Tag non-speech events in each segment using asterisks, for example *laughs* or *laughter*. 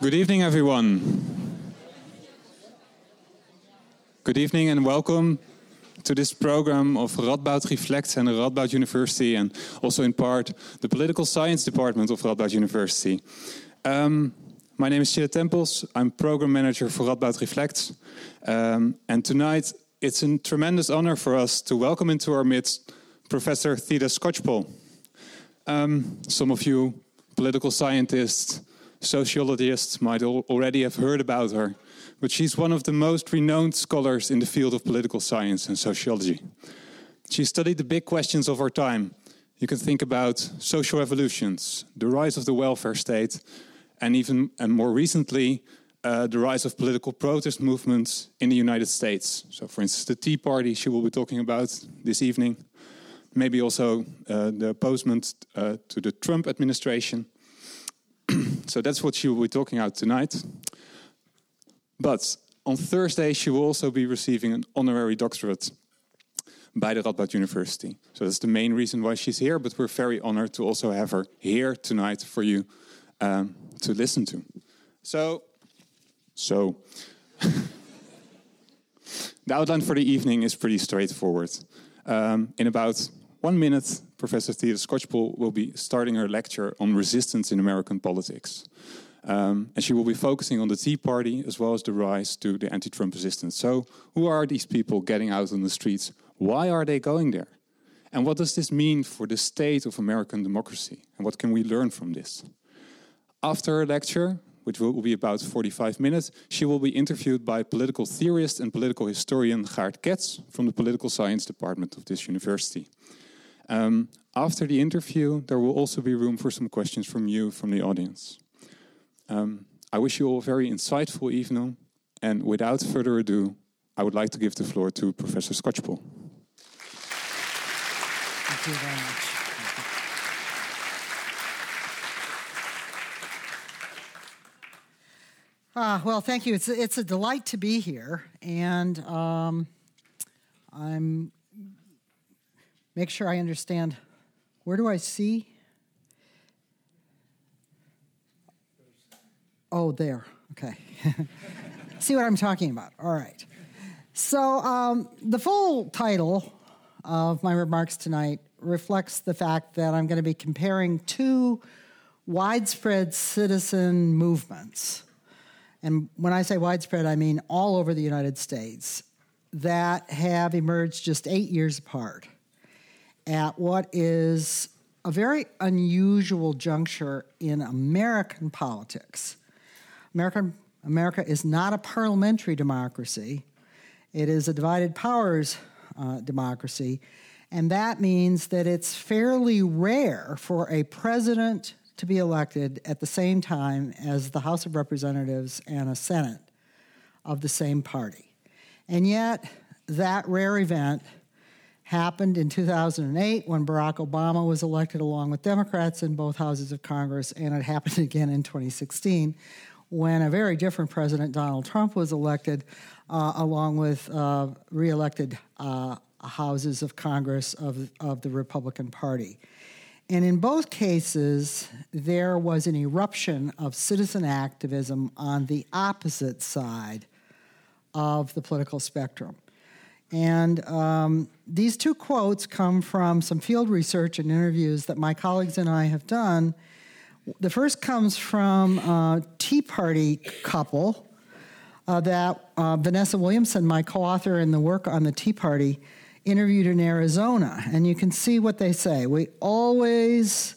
Good evening, everyone. Good evening and welcome to this program of Radboud Reflects and Radboud University, and also in part the Political Science Department of Radboud University. Um, my name is Chile Tempels. I'm program manager for Radboud Reflects. Um, and tonight it's a tremendous honor for us to welcome into our midst Professor Theda Skocpol. Um, some of you political scientists, sociologists might al already have heard about her, but she's one of the most renowned scholars in the field of political science and sociology. She studied the big questions of our time. You can think about social revolutions, the rise of the welfare state, and even and more recently, uh, the rise of political protest movements in the United States. So, for instance, the Tea Party she will be talking about this evening, maybe also uh, the opposement uh, to the Trump administration. *clears throat* so that's what she will be talking about tonight. But on Thursday, she will also be receiving an honorary doctorate by the Radboud University. So that's the main reason why she's here, but we're very honored to also have her here tonight for you um, to listen to. So, so *laughs* the outline for the evening is pretty straightforward. Um, in about one minute, Professor Theda Skocpol will be starting her lecture on resistance in American politics. Um, and she will be focusing on the Tea Party as well as the rise to the anti Trump resistance. So, who are these people getting out on the streets? Why are they going there? And what does this mean for the state of American democracy? And what can we learn from this? After her lecture, which will be about 45 minutes, she will be interviewed by political theorist and political historian Geert Ketz from the Political Science Department of this university. Um, after the interview, there will also be room for some questions from you, from the audience. Um, I wish you all a very insightful evening, and without further ado, I would like to give the floor to Professor Skocpol. Thank you very much. Ah, well, thank you. It's it's a delight to be here, and um, I'm make sure I understand. Where do I see? Oh, there. Okay. *laughs* see what I'm talking about. All right. So um, the full title of my remarks tonight reflects the fact that I'm going to be comparing two widespread citizen movements and when I say widespread, I mean all over the United States, that have emerged just eight years apart at what is a very unusual juncture in American politics. American, America is not a parliamentary democracy, it is a divided powers uh, democracy. And that means that it's fairly rare for a president to be elected at the same time as the House of Representatives and a Senate of the same party. And yet, that rare event happened in 2008 when Barack Obama was elected along with Democrats in both houses of Congress, and it happened *laughs* again in 2016 when a very different president, Donald Trump, was elected uh, along with uh, reelected uh, houses of Congress of, of the Republican Party. And in both cases, there was an eruption of citizen activism on the opposite side of the political spectrum. And um, these two quotes come from some field research and interviews that my colleagues and I have done. The first comes from a Tea Party couple uh, that uh, Vanessa Williamson, my co author in the work on the Tea Party, interviewed in Arizona, and you can see what they say. We always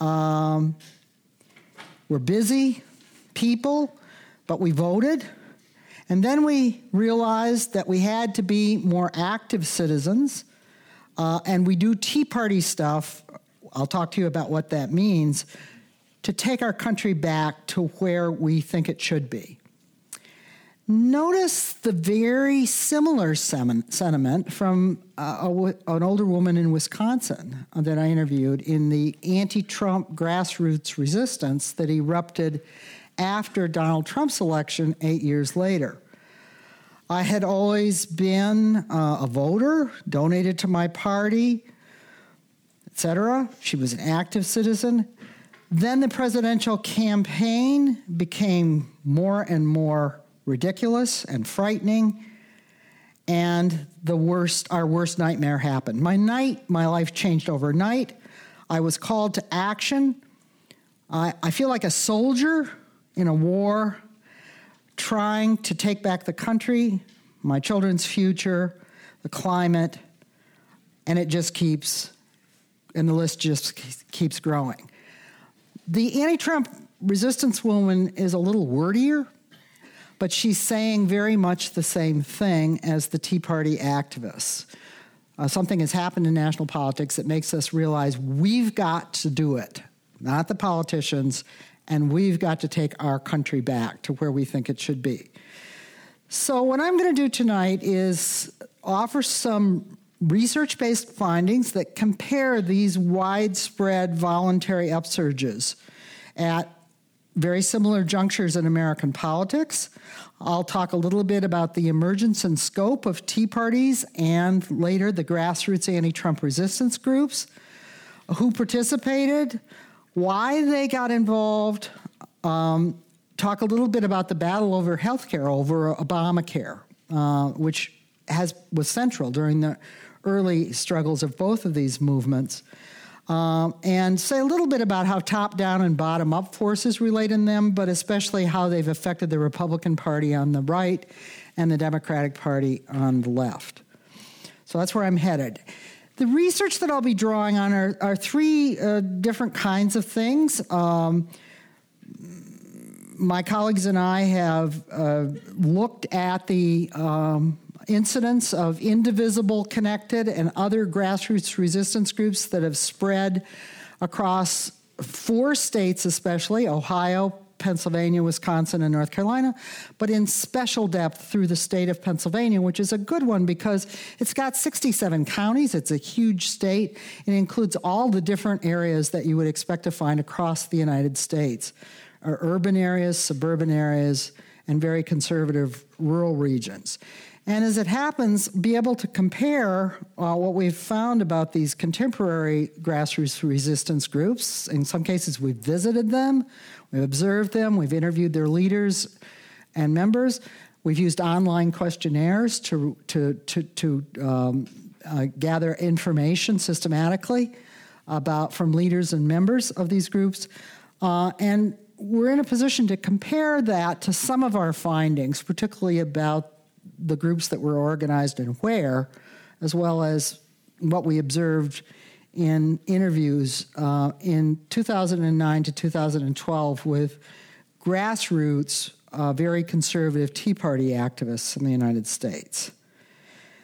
um, were busy people, but we voted. And then we realized that we had to be more active citizens, uh, and we do Tea Party stuff. I'll talk to you about what that means to take our country back to where we think it should be. Notice the very similar sentiment from uh, an older woman in Wisconsin that I interviewed in the anti Trump grassroots resistance that erupted after Donald Trump's election eight years later. I had always been uh, a voter, donated to my party, etc. She was an active citizen. Then the presidential campaign became more and more ridiculous and frightening, and the worst, our worst nightmare happened. My night, my life changed overnight. I was called to action. I, I feel like a soldier in a war trying to take back the country, my children's future, the climate, and it just keeps, and the list just keeps growing. The anti Trump resistance woman is a little wordier, but she's saying very much the same thing as the Tea Party activists. Uh, something has happened in national politics that makes us realize we've got to do it, not the politicians, and we've got to take our country back to where we think it should be. So, what I'm going to do tonight is offer some research based findings that compare these widespread voluntary upsurges at very similar junctures in American politics. I'll talk a little bit about the emergence and scope of Tea Parties and later the grassroots anti Trump resistance groups, who participated, why they got involved, um, talk a little bit about the battle over health care, over Obamacare, uh, which has, was central during the early struggles of both of these movements. Um, and say a little bit about how top down and bottom up forces relate in them, but especially how they've affected the Republican Party on the right and the Democratic Party on the left. So that's where I'm headed. The research that I'll be drawing on are, are three uh, different kinds of things. Um, my colleagues and I have uh, looked at the um, incidents of indivisible connected and other grassroots resistance groups that have spread across four states, especially Ohio, Pennsylvania, Wisconsin, and North Carolina, but in special depth through the state of Pennsylvania, which is a good one because it's got 67 counties. It's a huge state. It includes all the different areas that you would expect to find across the United States urban areas, suburban areas, and very conservative rural regions. And as it happens, be able to compare uh, what we've found about these contemporary grassroots resistance groups. In some cases, we've visited them, we've observed them, we've interviewed their leaders and members. We've used online questionnaires to, to, to, to um, uh, gather information systematically about from leaders and members of these groups. Uh, and we're in a position to compare that to some of our findings, particularly about the groups that were organized and where, as well as what we observed in interviews uh, in 2009 to 2012 with grassroots, uh, very conservative Tea Party activists in the United States.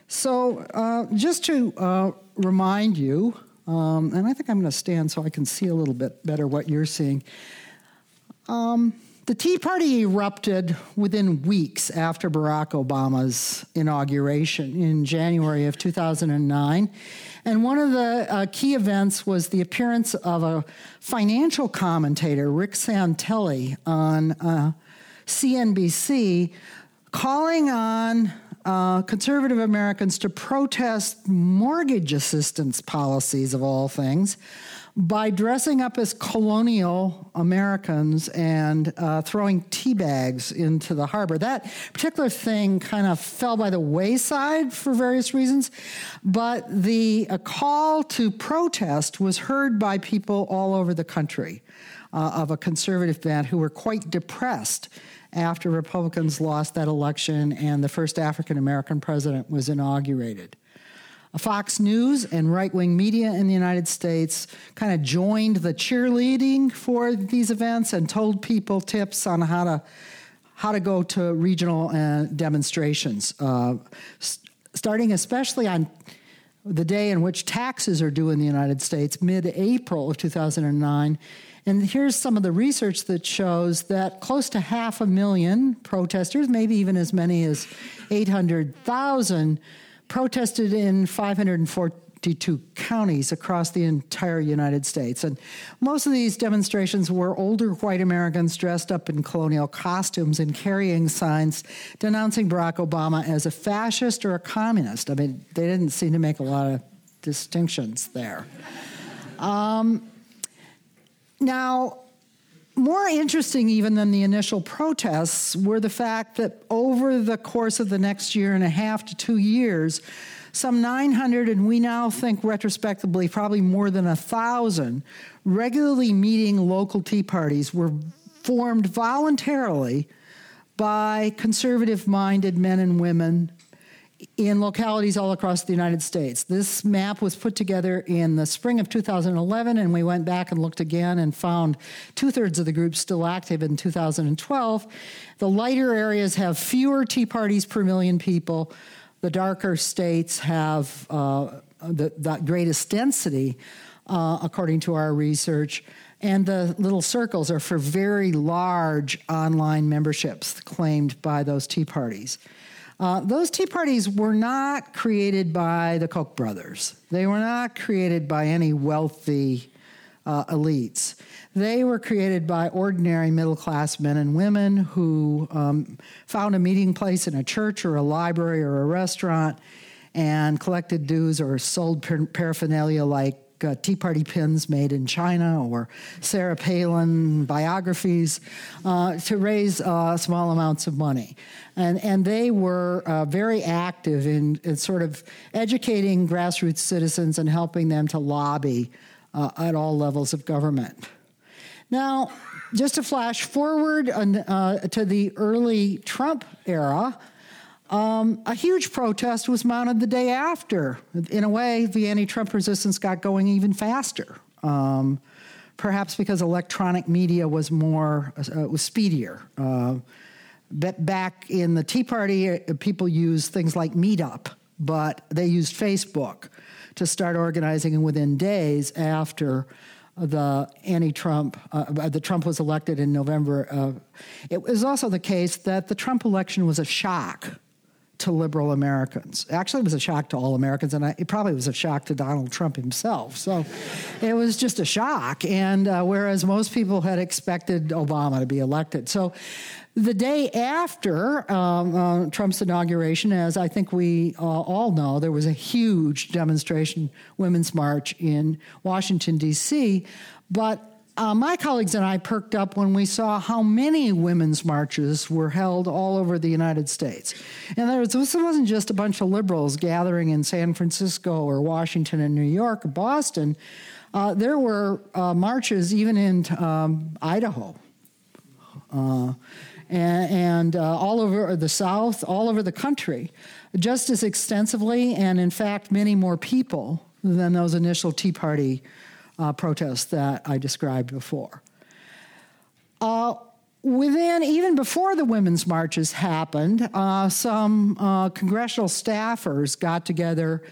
So, uh, just to uh, remind you, um, and I think I'm going to stand so I can see a little bit better what you're seeing. Um, the Tea Party erupted within weeks after Barack Obama's inauguration in January of 2009. And one of the uh, key events was the appearance of a financial commentator, Rick Santelli, on uh, CNBC, calling on uh, conservative Americans to protest mortgage assistance policies, of all things, by dressing up as colonial Americans and uh, throwing tea bags into the harbor. That particular thing kind of fell by the wayside for various reasons, but the call to protest was heard by people all over the country uh, of a conservative bent who were quite depressed after Republicans lost that election and the first African American president was inaugurated. Fox News and right wing media in the United States kind of joined the cheerleading for these events and told people tips on how to how to go to regional uh, demonstrations, uh, starting especially on the day in which taxes are due in the United States, mid April of 2009. And here's some of the research that shows that close to half a million protesters, maybe even as many as 800,000, protested in 542 counties across the entire United States. And most of these demonstrations were older white Americans dressed up in colonial costumes and carrying signs denouncing Barack Obama as a fascist or a communist. I mean, they didn't seem to make a lot of distinctions there. Um, now, more interesting even than the initial protests were the fact that over the course of the next year and a half to two years, some 900, and we now think retrospectively probably more than a thousand, regularly meeting local Tea Parties were formed voluntarily by conservative minded men and women in localities all across the United States. This map was put together in the spring of 2011, and we went back and looked again and found two thirds of the groups still active in 2012. The lighter areas have fewer Tea Parties per million people. The darker states have uh, the, the, greatest density, uh, according to our research. And the little circles are for very large online memberships claimed by those Tea Parties. Uh, those tea parties were not created by the Koch brothers. They were not created by any wealthy uh, elites. They were created by ordinary middle class men and women who um, found a meeting place in a church or a library or a restaurant and collected dues or sold paraphernalia like uh, Tea Party pins made in China or Sarah Palin biographies uh, to raise uh, small amounts of money. And, and they were uh, very active in, in, sort of educating grassroots citizens and helping them to lobby uh, at all levels of government. Now, just to flash forward to the early Trump era, um, a huge protest was mounted the day after. In a way, the anti Trump resistance got going even faster. Um, perhaps because electronic media was more, uh, was speedier. Uh, back in the Tea Party, uh, people used things like Meetup, but they used Facebook to start organizing, and within days after the anti-Trump, uh, the Trump was elected in November. Uh, it was also the case that the Trump election was a shock to liberal Americans. Actually, it was a shock to all Americans, and I, it probably was a shock to Donald Trump himself. So it was just a shock. And uh, whereas most people had expected Obama to be elected. So the day after um, uh, Trump's inauguration, as I think we uh, all know, there was a huge demonstration, Women's March in Washington, D.C. But uh, my colleagues and I perked up when we saw how many women's marches were held all over the United States. And there was, this wasn't just a bunch of liberals gathering in San Francisco or Washington and New York or Boston. Uh, there were uh, marches even in um, Idaho. Uh, and, and uh, all over the South, all over the country, just as extensively, and in fact, many more people than those initial Tea Party uh, protests that I described before. Uh, within, even before the women's marches happened, uh, some uh, congressional staffers got together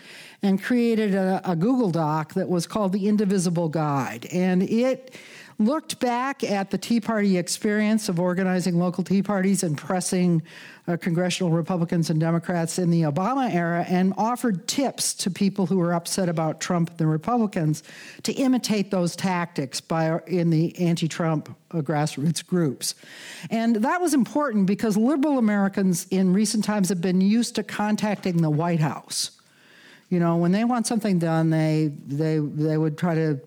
and created a, a Google Doc that was called the Indivisible Guide. And it looked back at the Tea Party experience of organizing local Tea Parties and pressing uh, congressional Republicans and Democrats in the Obama era and offered tips to people who were upset about Trump and the Republicans to imitate those tactics by in the anti-Trump uh, grassroots groups. And that was important because liberal Americans in recent times have been used to contacting the White House. You know, when they want something done, they they they would try to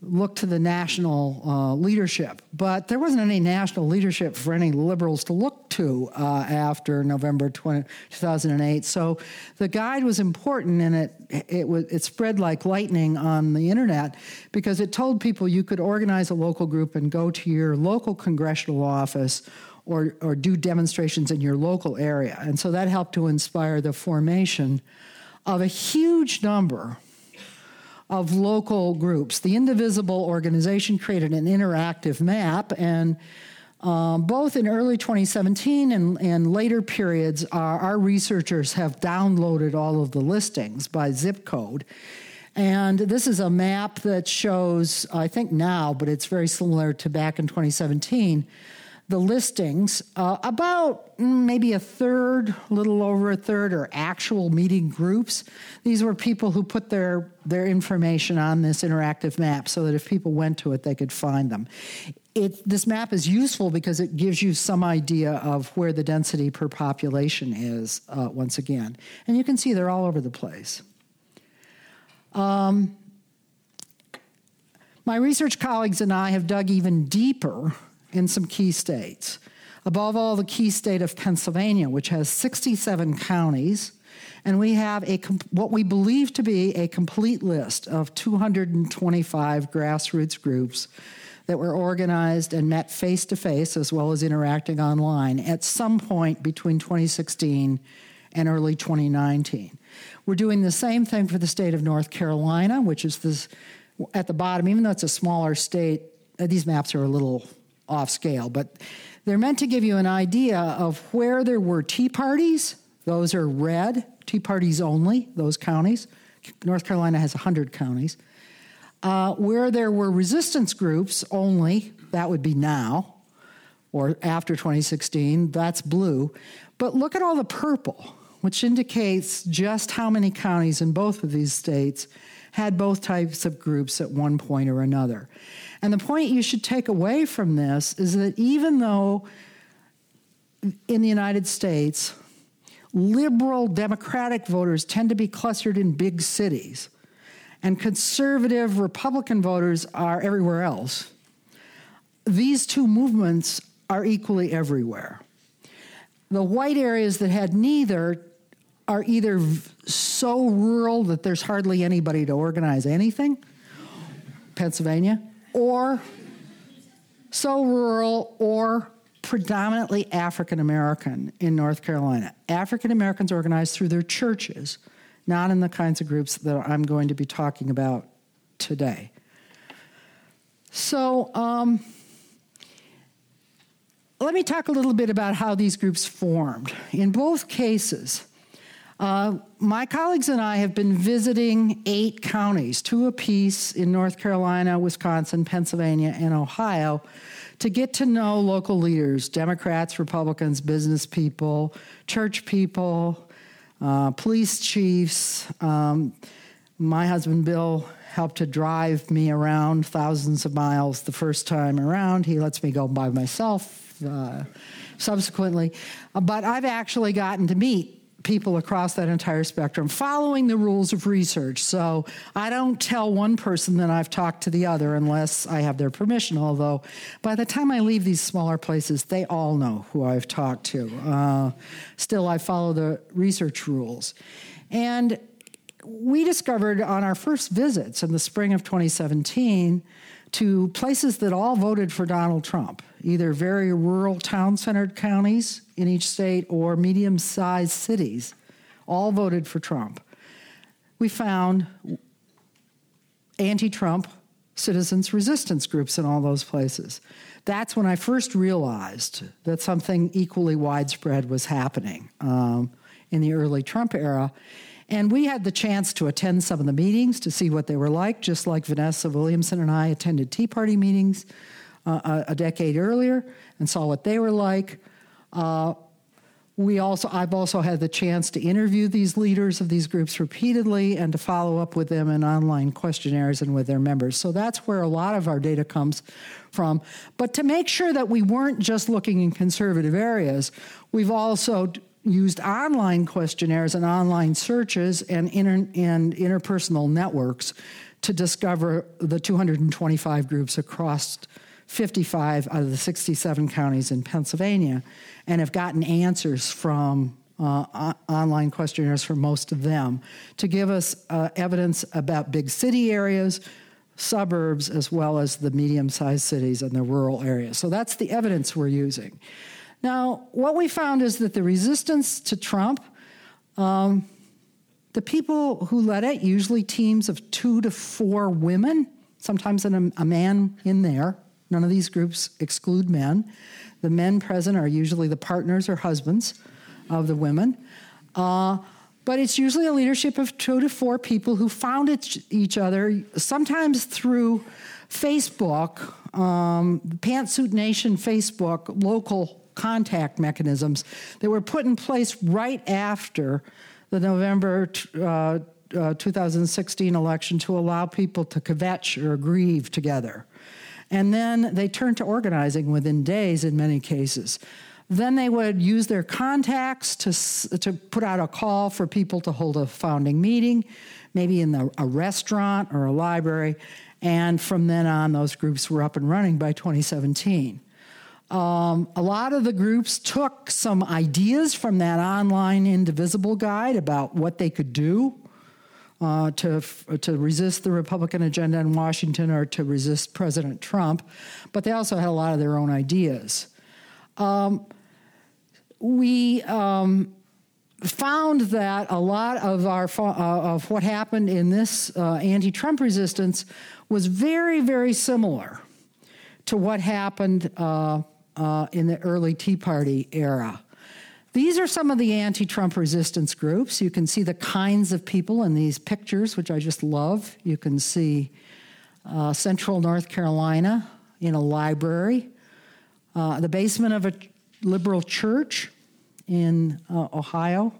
look to the national uh, leadership. But there wasn't any national leadership for any liberals to look to uh, after November 20, 2008. So the guide was important and it, it, was, it spread like lightning on the internet because it told people you could organize a local group and go to your local congressional office or, or do demonstrations in your local area. And so that helped to inspire the formation of a huge number of local groups. The Indivisible organization created an interactive map, and um, both in early 2017 and, and later periods, our, our researchers have downloaded all of the listings by zip code. And this is a map that shows, I think now, but it's very similar to back in 2017 the listings, uh, about maybe a third, a little over a third, are actual meeting groups. These were people who put their, their information on this interactive map so that if people went to it, they could find them. It, this map is useful because it gives you some idea of where the density per population is, uh, once again. And you can see they're all over the place. Um, My research colleagues and I have dug even deeper in some key states. Above all, the key state of Pennsylvania, which has 67 counties, and we have a what we believe to be a complete list of 225 grassroots groups that were organized and met face to face as well as interacting online at some point between 2016 and early 2019. We're doing the same thing for the state of North Carolina, which is this at the bottom, even though it's a smaller state, these maps are a little off scale, but they're meant to give you an idea of where there were Tea Parties. Those are red, Tea Parties only, those counties. North Carolina has 100 counties. Uh, where there were resistance groups only, that would be now or after 2016, that's blue. But look at all the purple, which indicates just how many counties in both of these states had both types of groups at one point or another. And the point you should take away from this is that even though in the United States, liberal Democratic voters tend to be clustered in big cities, and conservative Republican voters are everywhere else. These two movements are equally everywhere. The white areas that had neither are either so rural that there's hardly anybody to organize anything, Pennsylvania, or so rural or predominantly African American in North Carolina. African Americans organized through their churches not in the kinds of groups that I'm going to be talking about today. So, um, let me talk a little bit about how these groups formed. In both cases, uh, my colleagues and I have been visiting eight counties, two apiece in North Carolina, Wisconsin, Pennsylvania, and Ohio, to get to know local leaders Democrats, Republicans, business people, church people, uh, police chiefs. Um, my husband Bill helped to drive me around thousands of miles the first time around. He lets me go by myself uh, subsequently. Uh, but I've actually gotten to meet people across that entire spectrum, following the rules of research. So I don't tell one person that I've talked to the other unless I have their permission, although by the time I leave these smaller places, they all know who I've talked to. Uh, still, I follow the research rules. And we discovered on our first visits in the spring of 2017 to places that all voted for Donald Trump, either very rural town centered counties in each state or medium sized cities, all voted for Trump. We found anti Trump citizens resistance groups in all those places. That's when I first realized that something equally widespread was happening um, in the early Trump era. And we had the chance to attend some of the meetings to see what they were like, just like Vanessa Williamson and I attended Tea Party meetings uh, a, decade earlier and saw what they were like. Uh, we also, I've also had the chance to interview these leaders of these groups repeatedly and to follow up with them in online questionnaires and with their members. So that's where a lot of our data comes from. But to make sure that we weren't just looking in conservative areas, we've also used online questionnaires and online searches and, inter- and interpersonal networks to discover the 225 groups across 55 out of the 67 counties in Pennsylvania and have gotten answers from uh, online questionnaires for most of them to give us uh, evidence about big city areas, suburbs, as well as the medium sized cities and the rural areas. So that's the evidence we're using. Now, what we found is that the resistance to Trump, um, the people who led it, usually teams of two to four women, sometimes a, a man in there. None of these groups exclude men. The men present are usually the partners or husbands of the women. Uh, but it's usually a leadership of two to four people who found each other, sometimes through Facebook, um, Pantsuit Nation Facebook, local contact mechanisms that were put in place right after the November uh, uh, 2016 election to allow people to kvetch or grieve together. And then they turned to organizing within days in many cases. Then they would use their contacts to, to put out a call for people to hold a founding meeting, maybe in the, a restaurant or a library, And from then on, those groups were up and running by 2017. Um, a lot of the groups took some ideas from that online Indivisible guide about what they could do uh, to, to resist the Republican agenda in Washington or to resist President Trump, but they also had a lot of their own ideas. Um, we um, found that a lot of our uh, of what happened in this uh, anti-Trump resistance was very, very similar to what happened uh, uh, in the early Tea Party era. These are some of the anti Trump resistance groups. You can see the kinds of people in these pictures, which I just love. You can see uh, Central North Carolina in a library, uh, the basement of a liberal church in uh, Ohio,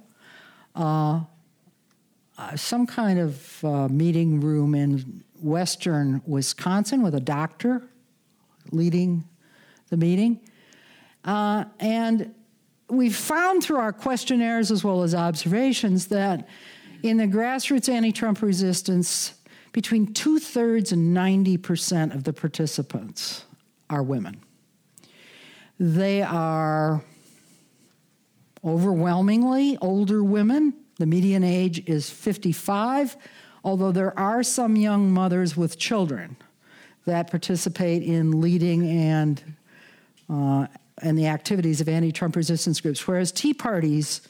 uh, uh, some kind of uh, meeting room in western Wisconsin with a doctor leading the meeting. And we found through our questionnaires as well as observations that in the grassroots anti Trump resistance, between two thirds and 90% of the participants are women. They are overwhelmingly older women. The median age is 55, although there are some young mothers with children that participate in leading and uh, and the activities of anti-Trump resistance groups. Whereas Tea parties,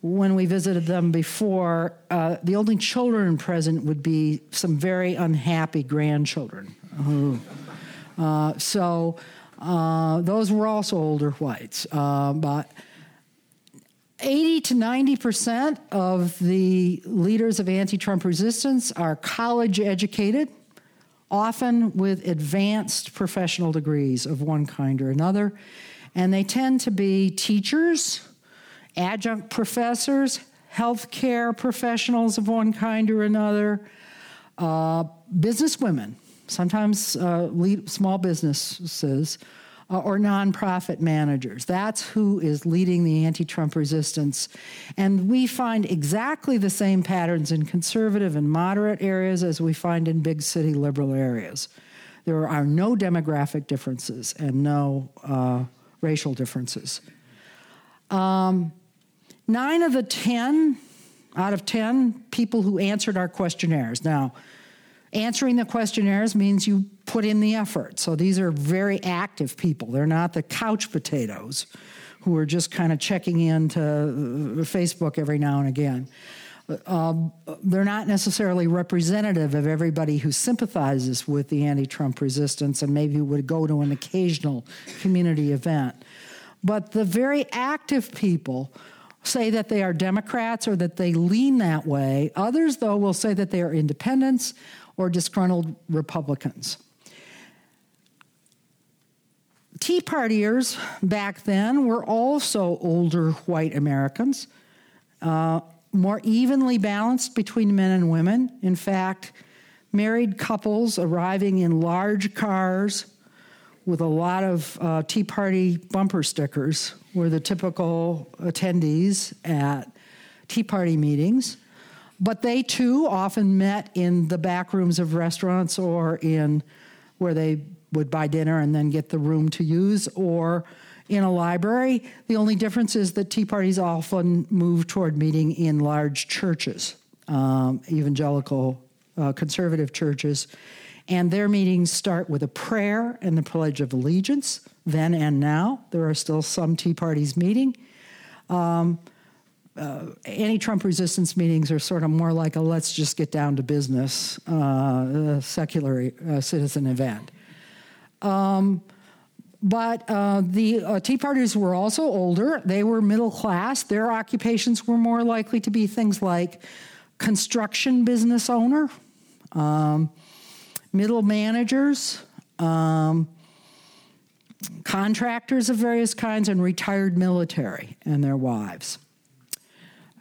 when we visited them before, uh, the only children present would be some very unhappy grandchildren. Uh, so uh, those were also older whites, uh, but. 80 to 90 percent of the leaders of anti Trump resistance are college educated, often with advanced professional degrees of one kind or another. And they tend to be teachers, adjunct professors, healthcare professionals of one kind or another, uh, businesswomen, sometimes uh, lead, small businesses, uh, or nonprofit managers. That's who is leading the anti Trump resistance. And we find exactly the same patterns in conservative and moderate areas as we find in big city liberal areas. There are no demographic differences and no uh, racial differences. Um, nine of the 10 out of 10 people who answered our questionnaires. Now, answering the questionnaires means you put in the effort. So these are very active people. They're not the couch potatoes who are just kind of checking into Facebook every now and again. Um, they're not necessarily representative of everybody who sympathizes with the anti Trump resistance and maybe would go to an occasional community event. But the very active people say that they are Democrats or that they lean that way. Others, though, will say that they are independents or disgruntled Republicans. Tea Partiers back then were also older white Americans, uh, more evenly balanced between men and women. In fact, married couples arriving in large cars with a lot of uh, Tea Party bumper stickers were the typical attendees at Tea Party meetings. But they too often met in the back rooms of restaurants or in where they would buy dinner and then get the room to use, or in a library. The only difference is that Tea Parties often move toward meeting in large churches, um, evangelical uh, conservative churches. And their meetings start with a prayer and the Pledge of Allegiance, then and now. There are still some Tea Parties meeting. Um, uh, anti-Trump resistance meetings are sort of more like a let's just get down to business uh, secular uh, citizen event. Um, but uh, the uh, Tea Parties were also older. They were middle class. Their occupations were more likely to be things like construction business owner, um, middle managers, um, contractors of various kinds, and retired military and their wives.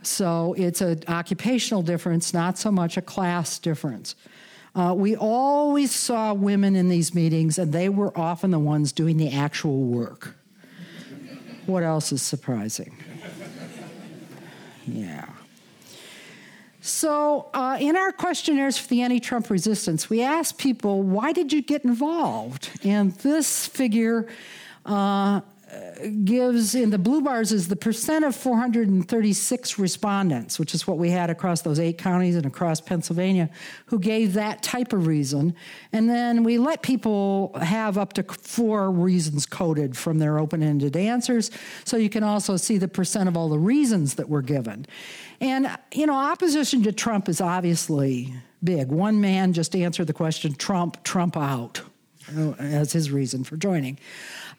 So it's an occupational difference, not so much a class difference. Uh, we always saw women in these meetings, and they were often the ones doing the actual work. what else is surprising? Yeah. So, uh, in our questionnaires for the anti Trump resistance, we asked people, why did you get involved? And this figure uh, gives in the blue bars is the percent of 436 respondents, which is what we had across those eight counties and across Pennsylvania, who gave that type of reason. And then we let people have up to four reasons coded from their open ended answers. So you can also see the percent of all the reasons that were given. And, you know, opposition to Trump is obviously big. One man just answered the question Trump, Trump out as his reason for joining.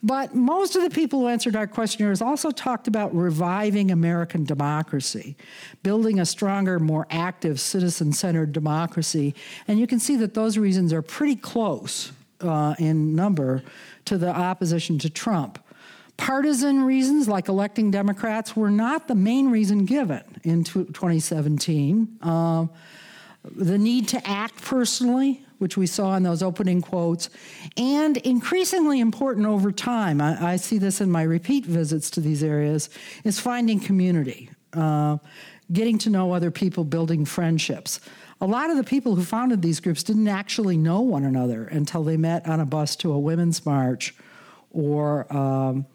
But most of the people who answered our questionnaires also talked about reviving American democracy, building a stronger, more active, citizen centered democracy. And you can see that those reasons are pretty close uh, in number to the opposition to Trump. Partisan reasons, like electing Democrats, were not the main reason given in 2017. Uh, the need to act personally which we saw in those opening quotes, and increasingly important over time, I, I see this in my repeat visits to these areas, is finding community, uh, getting to know other people, building friendships. A lot of the people who founded these groups didn't actually know one another until they met on a bus to a women's march or um,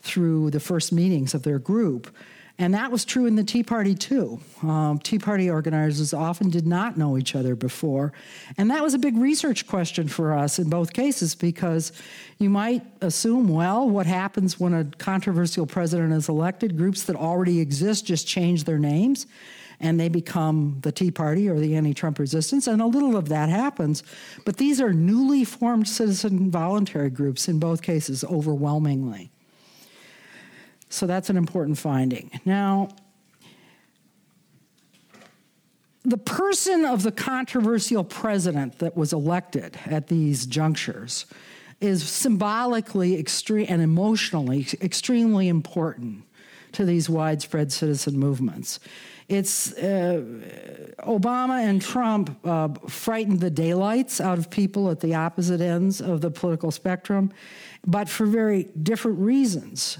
through the first meetings of their group. And that was true in the Tea Party, too. Um, Tea Party organizers often did not know each other before. And that was a big research question for us in both cases because you might assume, well, what happens when a controversial president is elected? Groups that already exist just change their names and they become the Tea Party or the anti Trump resistance, and a little of that happens. But these are newly formed citizen voluntary groups in both cases, overwhelmingly. So that's an important finding. Now, the person of the controversial president that was elected at these junctures is symbolically extreme and emotionally extremely important to these widespread citizen movements. It's uh, Obama and Trump uh, frightened the daylights out of people at the opposite ends of the political spectrum, but for very different reasons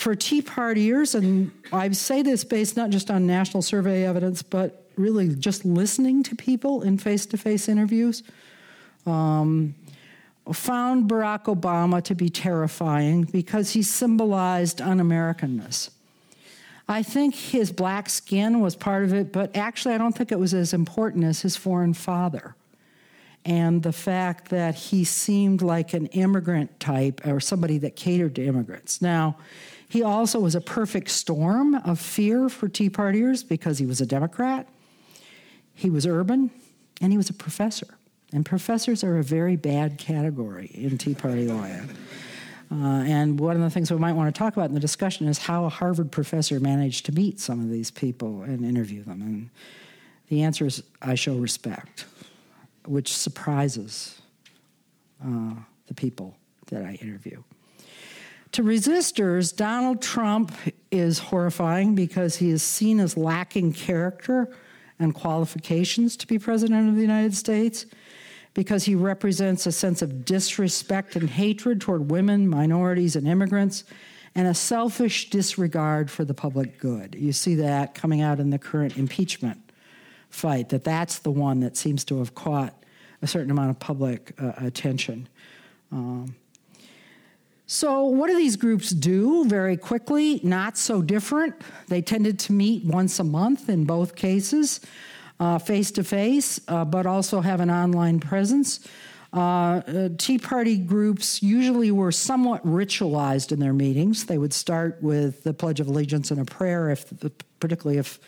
for Tea Partiers, and I say this based not just on national survey evidence, but really just listening to people in face to face interviews, um, found Barack Obama to be terrifying because he symbolized un Americanness. I think his black skin was part of it, but actually, I don't think it was as important as his foreign father. And the fact that he seemed like an immigrant type or somebody that catered to immigrants. Now, he also was a perfect storm of fear for Tea Partiers because he was a Democrat, he was urban, and he was a professor. And professors are a very bad category in Tea Party land. Uh, and one of the things we might want to talk about in the discussion is how a Harvard professor managed to meet some of these people and interview them. And the answer is I show respect, which surprises uh, the people that I interview. To resistors, Donald Trump is horrifying because he is seen as lacking character and qualifications to be president of the United States, because he represents a sense of disrespect and hatred toward women, minorities, and immigrants, and a selfish disregard for the public good. You see that coming out in the current impeachment fight, that that's the one that seems to have caught a certain amount of public uh, attention. Um, so, what do these groups do very quickly? Not so different. They tended to meet once a month in both cases, face to face, but also have an online presence. Uh, uh, Tea Party groups usually were somewhat ritualized in their meetings. They would start with the Pledge of Allegiance and a prayer, if the, particularly if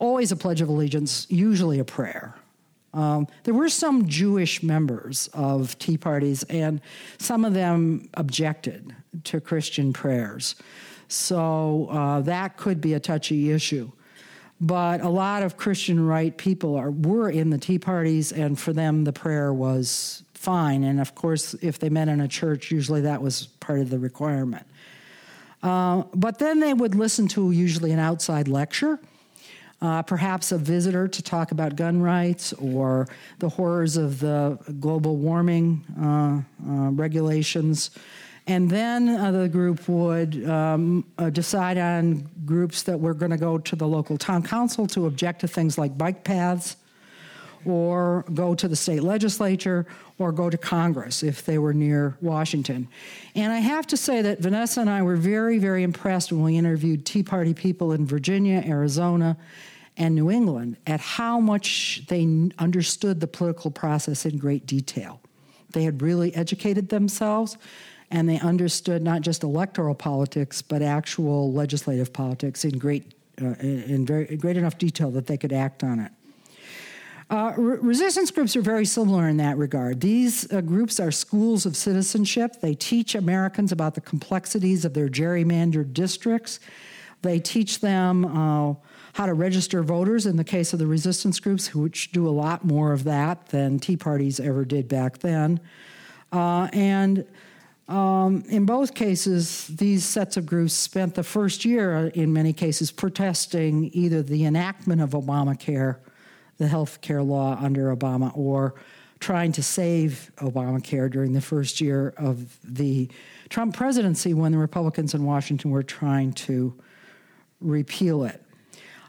always a Pledge of Allegiance, usually a prayer. Um, there were some Jewish members of Tea Parties, and some of them objected to Christian prayers. So uh, that could be a touchy issue. But a lot of Christian right people are, were in the Tea Parties, and for them, the prayer was fine. And of course, if they met in a church, usually that was part of the requirement. Uh, but then they would listen to usually an outside lecture uh, perhaps a visitor to talk about gun rights or the horrors of the global warming uh, uh, regulations. And then uh, the group would um, uh, decide on groups that were going to go to the local town council to object to things like bike paths, or go to the state legislature, or go to Congress if they were near Washington. And I have to say that Vanessa and I were very, very impressed when we interviewed Tea Party people in Virginia, Arizona, and New England at how much they understood the political process in great detail. They had really educated themselves and they understood not just electoral politics but actual legislative politics in great uh, in very great enough detail that they could act on it. Uh, re- resistance groups are very similar in that regard. These uh, groups are schools of citizenship. They teach Americans about the complexities of their gerrymandered districts. They teach them uh, how to register voters in the case of the resistance groups, which do a lot more of that than Tea Parties ever did back then. Uh, and um, in both cases, these sets of groups spent the first year, in many cases, protesting either the enactment of Obamacare, the health care law under Obama, or trying to save Obamacare during the first year of the Trump presidency when the Republicans in Washington were trying to repeal it.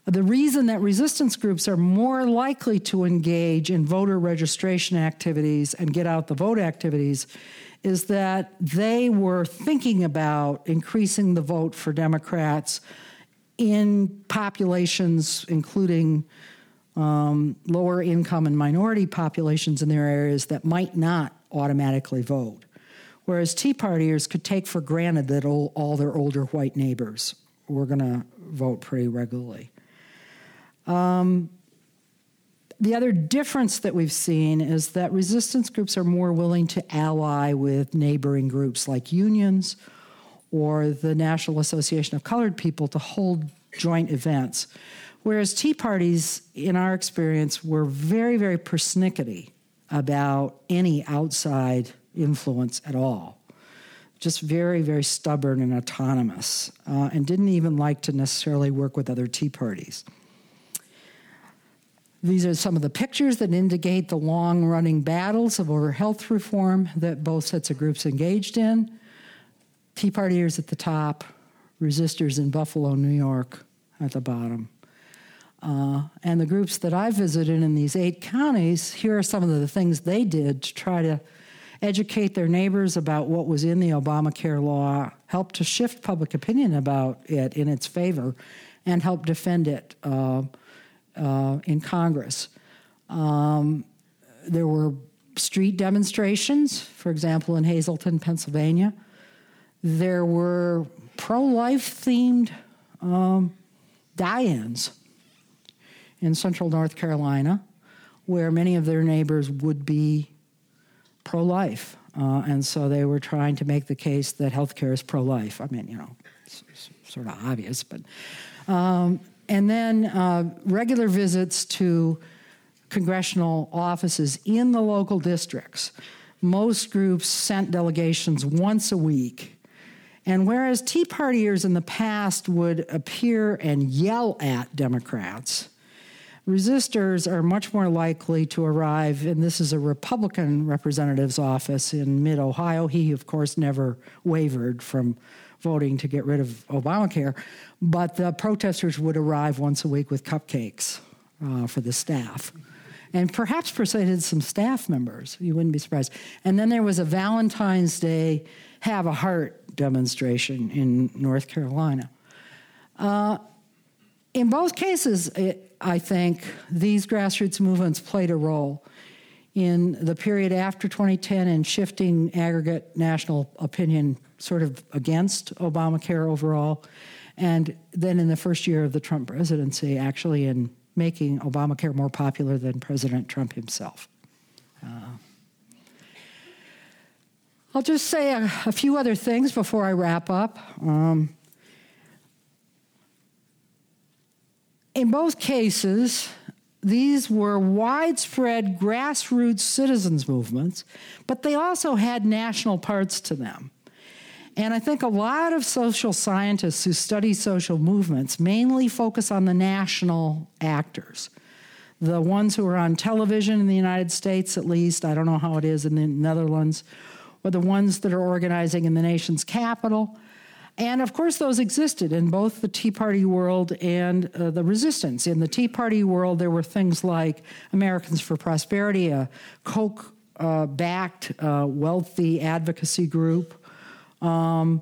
The reason that resistance groups are more likely to engage in voter registration activities and get out the vote activities is that they were thinking about increasing the vote for Democrats in populations, including um, lower income and minority populations in their areas that might not automatically vote. Whereas Tea Partiers could take for granted that all, all their older white neighbors were going to vote pretty regularly. Um, the other difference that we've seen is that resistance groups are more willing to ally with neighboring groups like unions or the National Association of Colored People to hold joint events. Whereas Tea Parties, in our experience, were very, very persnickety about any outside influence at all. Just very, very stubborn and autonomous, uh, and didn't even like to necessarily work with other Tea Parties. These are some of the pictures that indicate the long running battles of over health reform that both sets of groups engaged in. Tea Partiers at the top, resistors in Buffalo, New York at the bottom. Uh, and the groups that I visited in these eight counties, here are some of the things they did to try to educate their neighbors about what was in the Obamacare law, help to shift public opinion about it in its favor, and help defend it. Uh, uh, in Congress. Um, there were street demonstrations, for example, in Hazleton, Pennsylvania. There were pro life themed um, die ins in central North Carolina, where many of their neighbors would be pro life. Uh, and so they were trying to make the case that healthcare is pro life. I mean, you know, it's, it's sort of obvious, but. Um, and then uh, regular visits to congressional offices in the local districts. Most groups sent delegations once a week. And whereas Tea Partiers in the past would appear and yell at Democrats, resistors are much more likely to arrive, and this is a Republican representative's office in mid Ohio. He, of course, never wavered from voting to get rid of Obamacare, but the protesters would arrive once a week with cupcakes uh, for the staff. And perhaps persuaded some staff members. You wouldn't be surprised. And then there was a Valentine's Day Have a Heart demonstration in North Carolina. Uh, in both cases, it, I think these grassroots movements played a role in the period after 2010 in shifting aggregate national opinion sort of against Obamacare overall. And then in the first year of the Trump presidency, actually in making Obamacare more popular than President Trump himself. Uh, I'll just say a, a, few other things before I wrap up. Um, in both cases, these were widespread grassroots citizens movements, but they also had national parts to them. And I think a lot of social scientists who study social movements mainly focus on the national actors, the ones who are on television in the United States, at least. I don't know how it is in the Netherlands, or the ones that are organizing in the nation's capital. And of course, those existed in both the Tea Party world and uh, the resistance. In the Tea Party world, there were things like Americans for Prosperity, a Koch uh, backed uh, wealthy advocacy group. Um,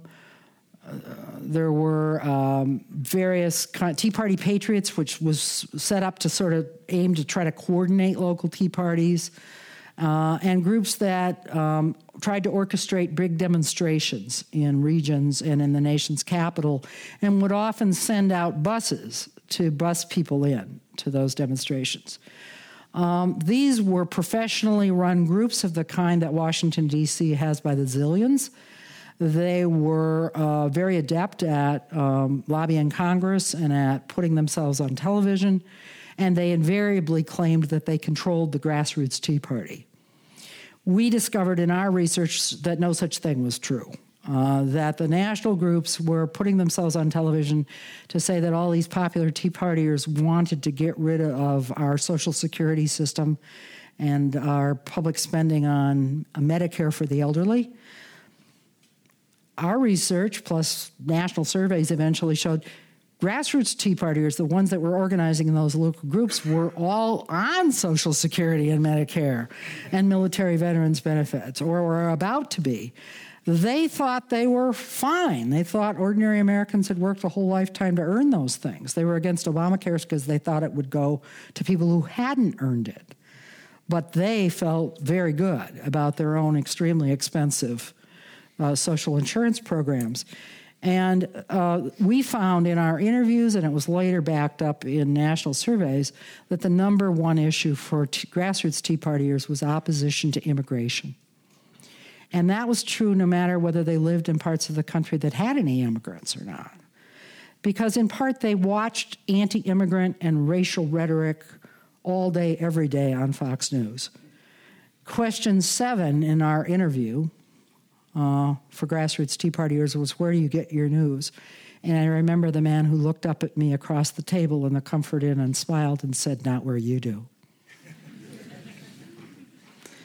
uh, there were um, various Tea Party Patriots, which was set up to sort of aim to try to coordinate local Tea Parties uh, and groups that um, tried to orchestrate big demonstrations in regions and in the nation's capital and would often send out buses to bus people in to those demonstrations. Um, these were professionally run groups of the kind that Washington, D.C. has by the zillions. They were uh, very adept at um, lobbying Congress and at putting themselves on television and they invariably claimed that they controlled the grassroots Tea Party. We discovered in our research that no such thing was true. Uh, that the national groups were putting themselves on television to say that all these popular Tea Partiers wanted to get rid of our Social Security system and our public spending on Medicare for the elderly. Our research, plus national surveys, eventually showed grassroots Tea Partiers, the ones that were organizing in those local groups, were all on Social Security and Medicare and military veterans benefits, or were about to be. They thought they were fine. They thought ordinary Americans had worked a whole lifetime to earn those things. They were against Obamacare because they thought it would go to people who hadn't earned it. But they felt very good about their own extremely expensive uh, social insurance programs. And uh, we found in our interviews, and it was later backed up in national surveys, that the number one issue for t- grassroots Tea Partiers was opposition to immigration. And that was true no matter whether they lived in parts of the country that had any immigrants or not. Because in part, they watched anti immigrant and racial rhetoric all day, every day on Fox News. Question seven in our interview uh, for grassroots Tea Partiers was where do you get your news? And I remember the man who looked up at me across the table in the Comfort Inn and smiled and said, Not where you do. *laughs*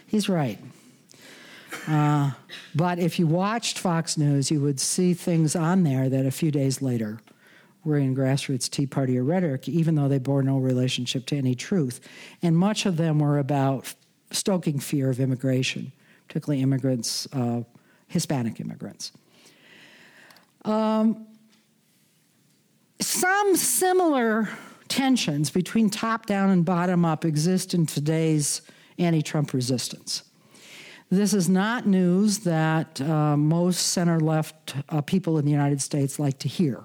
He's right. Uh, but if you watched Fox News, you would see things on there that a few days later were in grassroots Tea Party rhetoric, even though they bore no relationship to any truth. And much of them were about stoking fear of immigration, particularly immigrants uh, Hispanic immigrants. Um, some similar tensions between top down and bottom up exist in today's anti Trump resistance. This is not news that uh, most center left uh, people in the United States like to hear.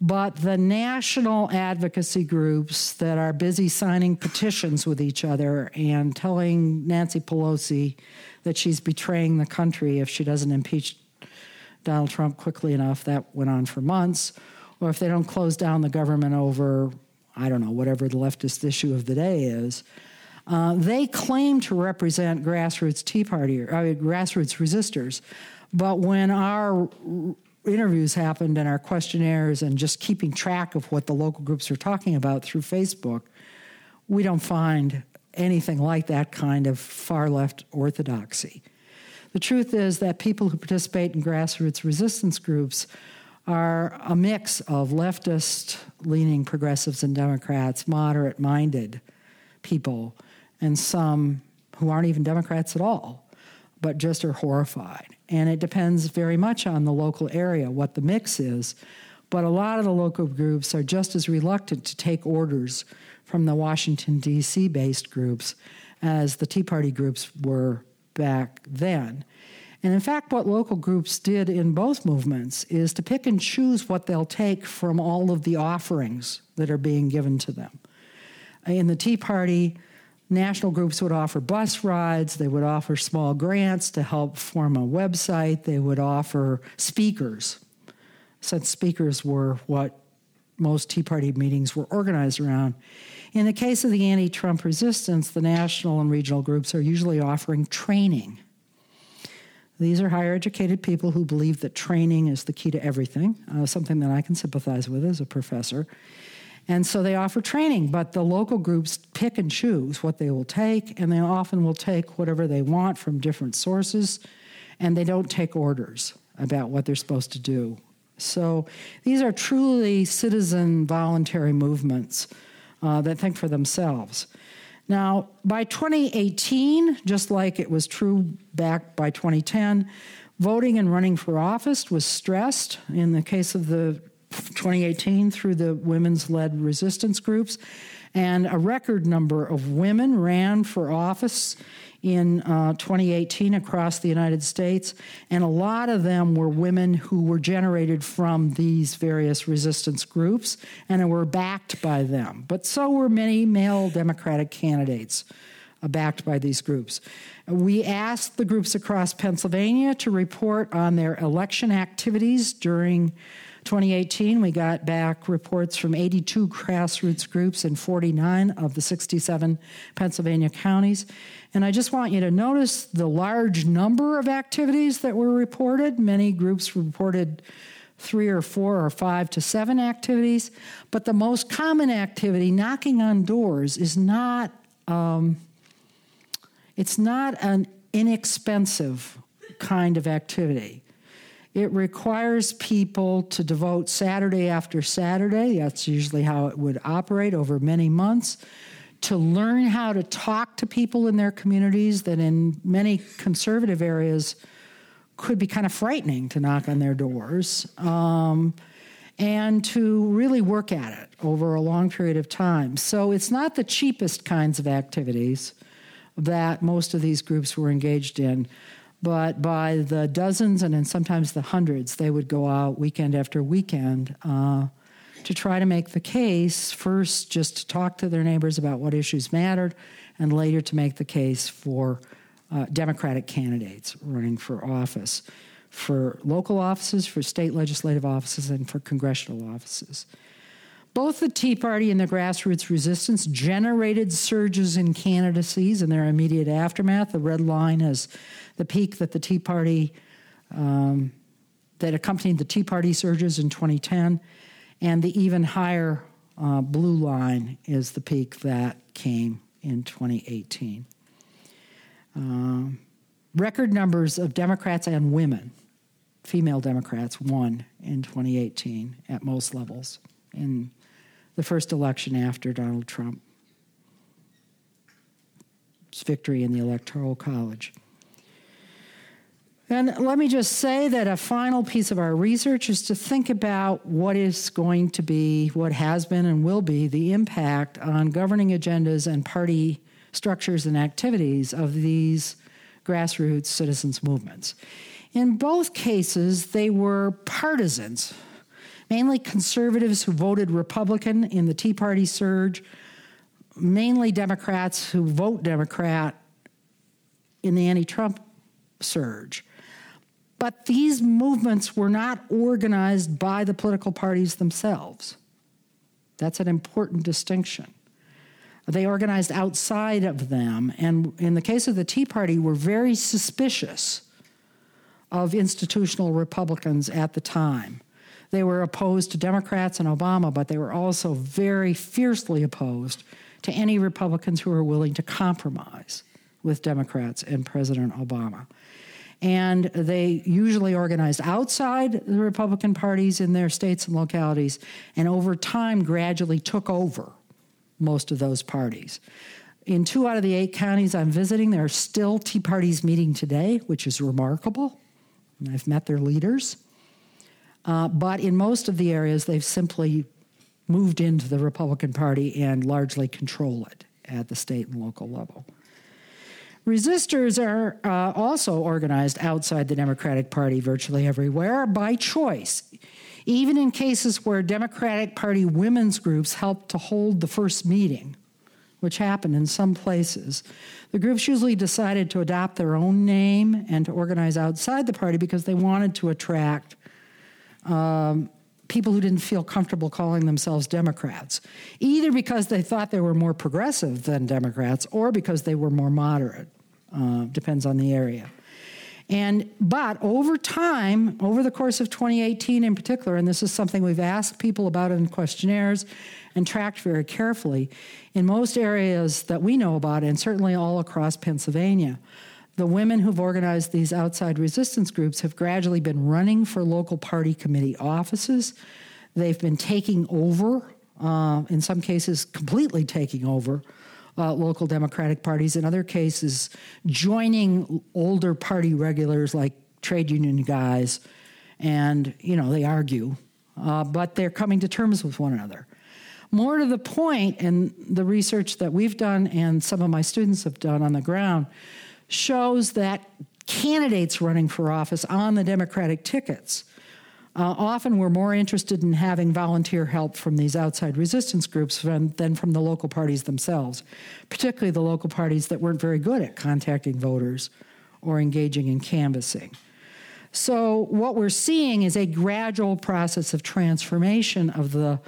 But the national advocacy groups that are busy signing petitions with each other and telling Nancy Pelosi that she's betraying the country if she doesn't impeach Donald Trump quickly enough. That went on for months. Or if they don't close down the government over, I don't know, whatever the leftist issue of the day is. Uh, they claim to represent grassroots Tea Party, or, I mean, grassroots resistors. But when our interviews happened and our questionnaires and just keeping track of what the local groups are talking about through Facebook, we don't find anything like that kind of far left orthodoxy. The truth is that people who participate in grassroots resistance groups are a mix of leftist leaning progressives and Democrats, moderate minded people, and some who aren't even Democrats at all, but just are horrified. And it depends very much on the local area, what the mix is. But a lot of the local groups are just as reluctant to take orders from the Washington, D.C. based groups as the Tea Party groups were back then. And in fact, what local groups did in both movements is to pick and choose what they'll take from all of the offerings that are being given to them. In the Tea Party, national groups would offer bus rides, they would offer small grants to help form a website, they would offer speakers, since speakers were what most Tea Party meetings were organized around. In the case of the anti Trump resistance, the national and regional groups are usually offering training. These are higher educated people who believe that training is the key to everything, uh, something that I can sympathize with as a professor. And so they offer training, but the local groups pick and choose what they will take, and they often will take whatever they want from different sources. and they don't take orders about what they're supposed to do. So these are truly citizen voluntary movements uh, that think for themselves. Now, by 2018, just like it was true back by 2010, voting and running for office was stressed in the case of the 2018 through the women's led resistance groups. And a record number of women ran for office in uh, 2018 across the United States, and a lot of them were women who were generated from these various resistance groups and were backed by them. But so were many male Democratic candidates uh, backed by these groups. We asked the groups across Pennsylvania to report on their election activities during 2018, we got back reports from 82 grassroots groups in 49 of the 67 Pennsylvania counties. And I just want you to notice the large number of activities that were reported. Many groups reported three or four or five to seven activities. But the most common activity, knocking on doors, is not. Um, it's not an inexpensive kind of activity. It requires people to devote Saturday after Saturday, that's usually how it would operate over many months, to learn how to talk to people in their communities that in many conservative areas could be kind of frightening to knock on their doors. Um, and to really work at it over a long period of time. So it's not the cheapest kinds of activities that most of these groups were engaged in but by the dozens and then sometimes the hundreds, they would go out weekend after weekend uh, to try to make the case first, just to talk to their neighbors about what issues mattered, and later to make the case for uh, Democratic candidates running for office, for local offices, for state legislative offices, and for congressional offices. Both the Tea Party and the grassroots resistance generated surges in candidacies in their immediate aftermath. The red line is the peak that the Tea Party, um, that accompanied the Tea Party surges in 2010, and the even higher uh, blue line is the peak that came in 2018. Um, record numbers of Democrats and women, female Democrats, won in 2018 at most levels in the first election after Donald Trump's victory in the Electoral College. And let me just say that a final piece of our research is to think about what is going to be, what has been and will be, the impact on governing agendas and party structures and activities of these grassroots citizens' movements. In both cases, they were partisans mainly conservatives who voted Republican in the Tea Party surge, mainly Democrats who vote Democrat in the anti Trump surge. But these movements were not organized by the political parties themselves. That's an important distinction. They organized outside of them, and in the case of the Tea Party, were very suspicious of institutional Republicans at the time. They were opposed to Democrats and Obama, but they were also very fiercely opposed to any Republicans who were willing to compromise with Democrats and President Obama. And they usually organized outside the Republican parties in their states and localities, and over time gradually took over most of those parties. In two out of the eight counties I'm visiting, there are still Tea Parties meeting today, which is remarkable. I've met their leaders. Uh, but in most of the areas, they've simply moved into the Republican Party and largely control it at the state and local level. Resistors are uh, also organized outside the Democratic Party virtually everywhere by choice, even in cases where Democratic Party women's groups helped to hold the first meeting, which happened in some places. The groups usually decided to adopt their own name and to organize outside the party because they wanted to attract um, people who didn't feel comfortable calling themselves Democrats, either because they thought they were more progressive than Democrats or because they were more moderate. Uh, depends on the area. And but over time, over the course of 2018 in particular, and this is something we've asked people about in questionnaires and tracked very carefully, in most areas that we know about, and certainly all across Pennsylvania, The women who've organized these outside resistance groups have gradually been running for local party committee offices. They've been taking over, uh, in some cases, completely taking over uh, local Democratic parties, in other cases, joining older party regulars like trade union guys. And, you know, they argue, uh, but they're coming to terms with one another. More to the point, and the research that we've done and some of my students have done on the ground shows that candidates running for office on the Democratic tickets uh, often were more interested in having volunteer help from these outside resistance groups than, than from the local parties themselves, particularly the local parties that weren't very good at contacting voters or engaging in canvassing. So, what we're seeing is a gradual process of transformation of the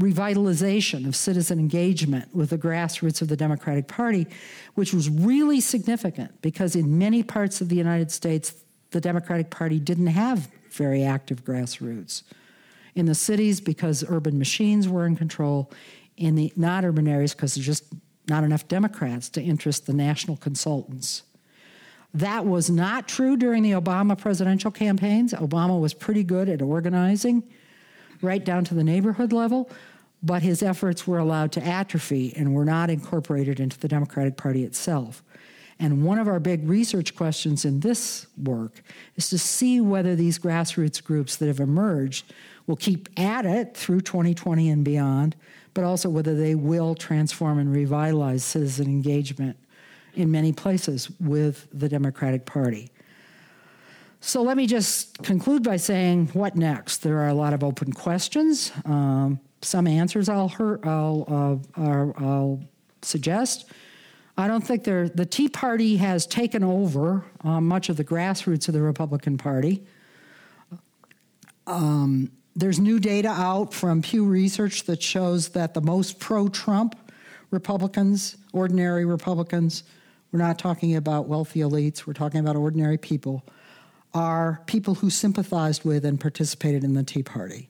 revitalization of citizen engagement with the grassroots of the Democratic Party, which was really significant because in many parts of the United States, the Democratic Party didn't have very active grassroots. In the cities, because urban machines were in control. In the not urban areas, because there's just not enough Democrats to interest the national consultants. That was not true during the Obama presidential campaigns. Obama was pretty good at organizing right down to the neighborhood level, but his efforts were allowed to atrophy and were not incorporated into the Democratic Party itself. And one of our big research questions in this work is to see whether these grassroots groups that have emerged will keep at it through 2020 and beyond, but also whether they will transform and revitalize citizen engagement in many places with the Democratic Party. So let me just conclude by saying what next? There are a lot of open questions. Um, some answers I'll, I'll, uh, I'll suggest. I don't think there the Tea Party has taken over uh, much of the grassroots of the Republican Party. Um, there's new data out from Pew Research that shows that the most pro Trump Republicans, ordinary Republicans, we're not talking about wealthy elites, we're talking about ordinary people, are people who sympathized with and participated in the Tea Party.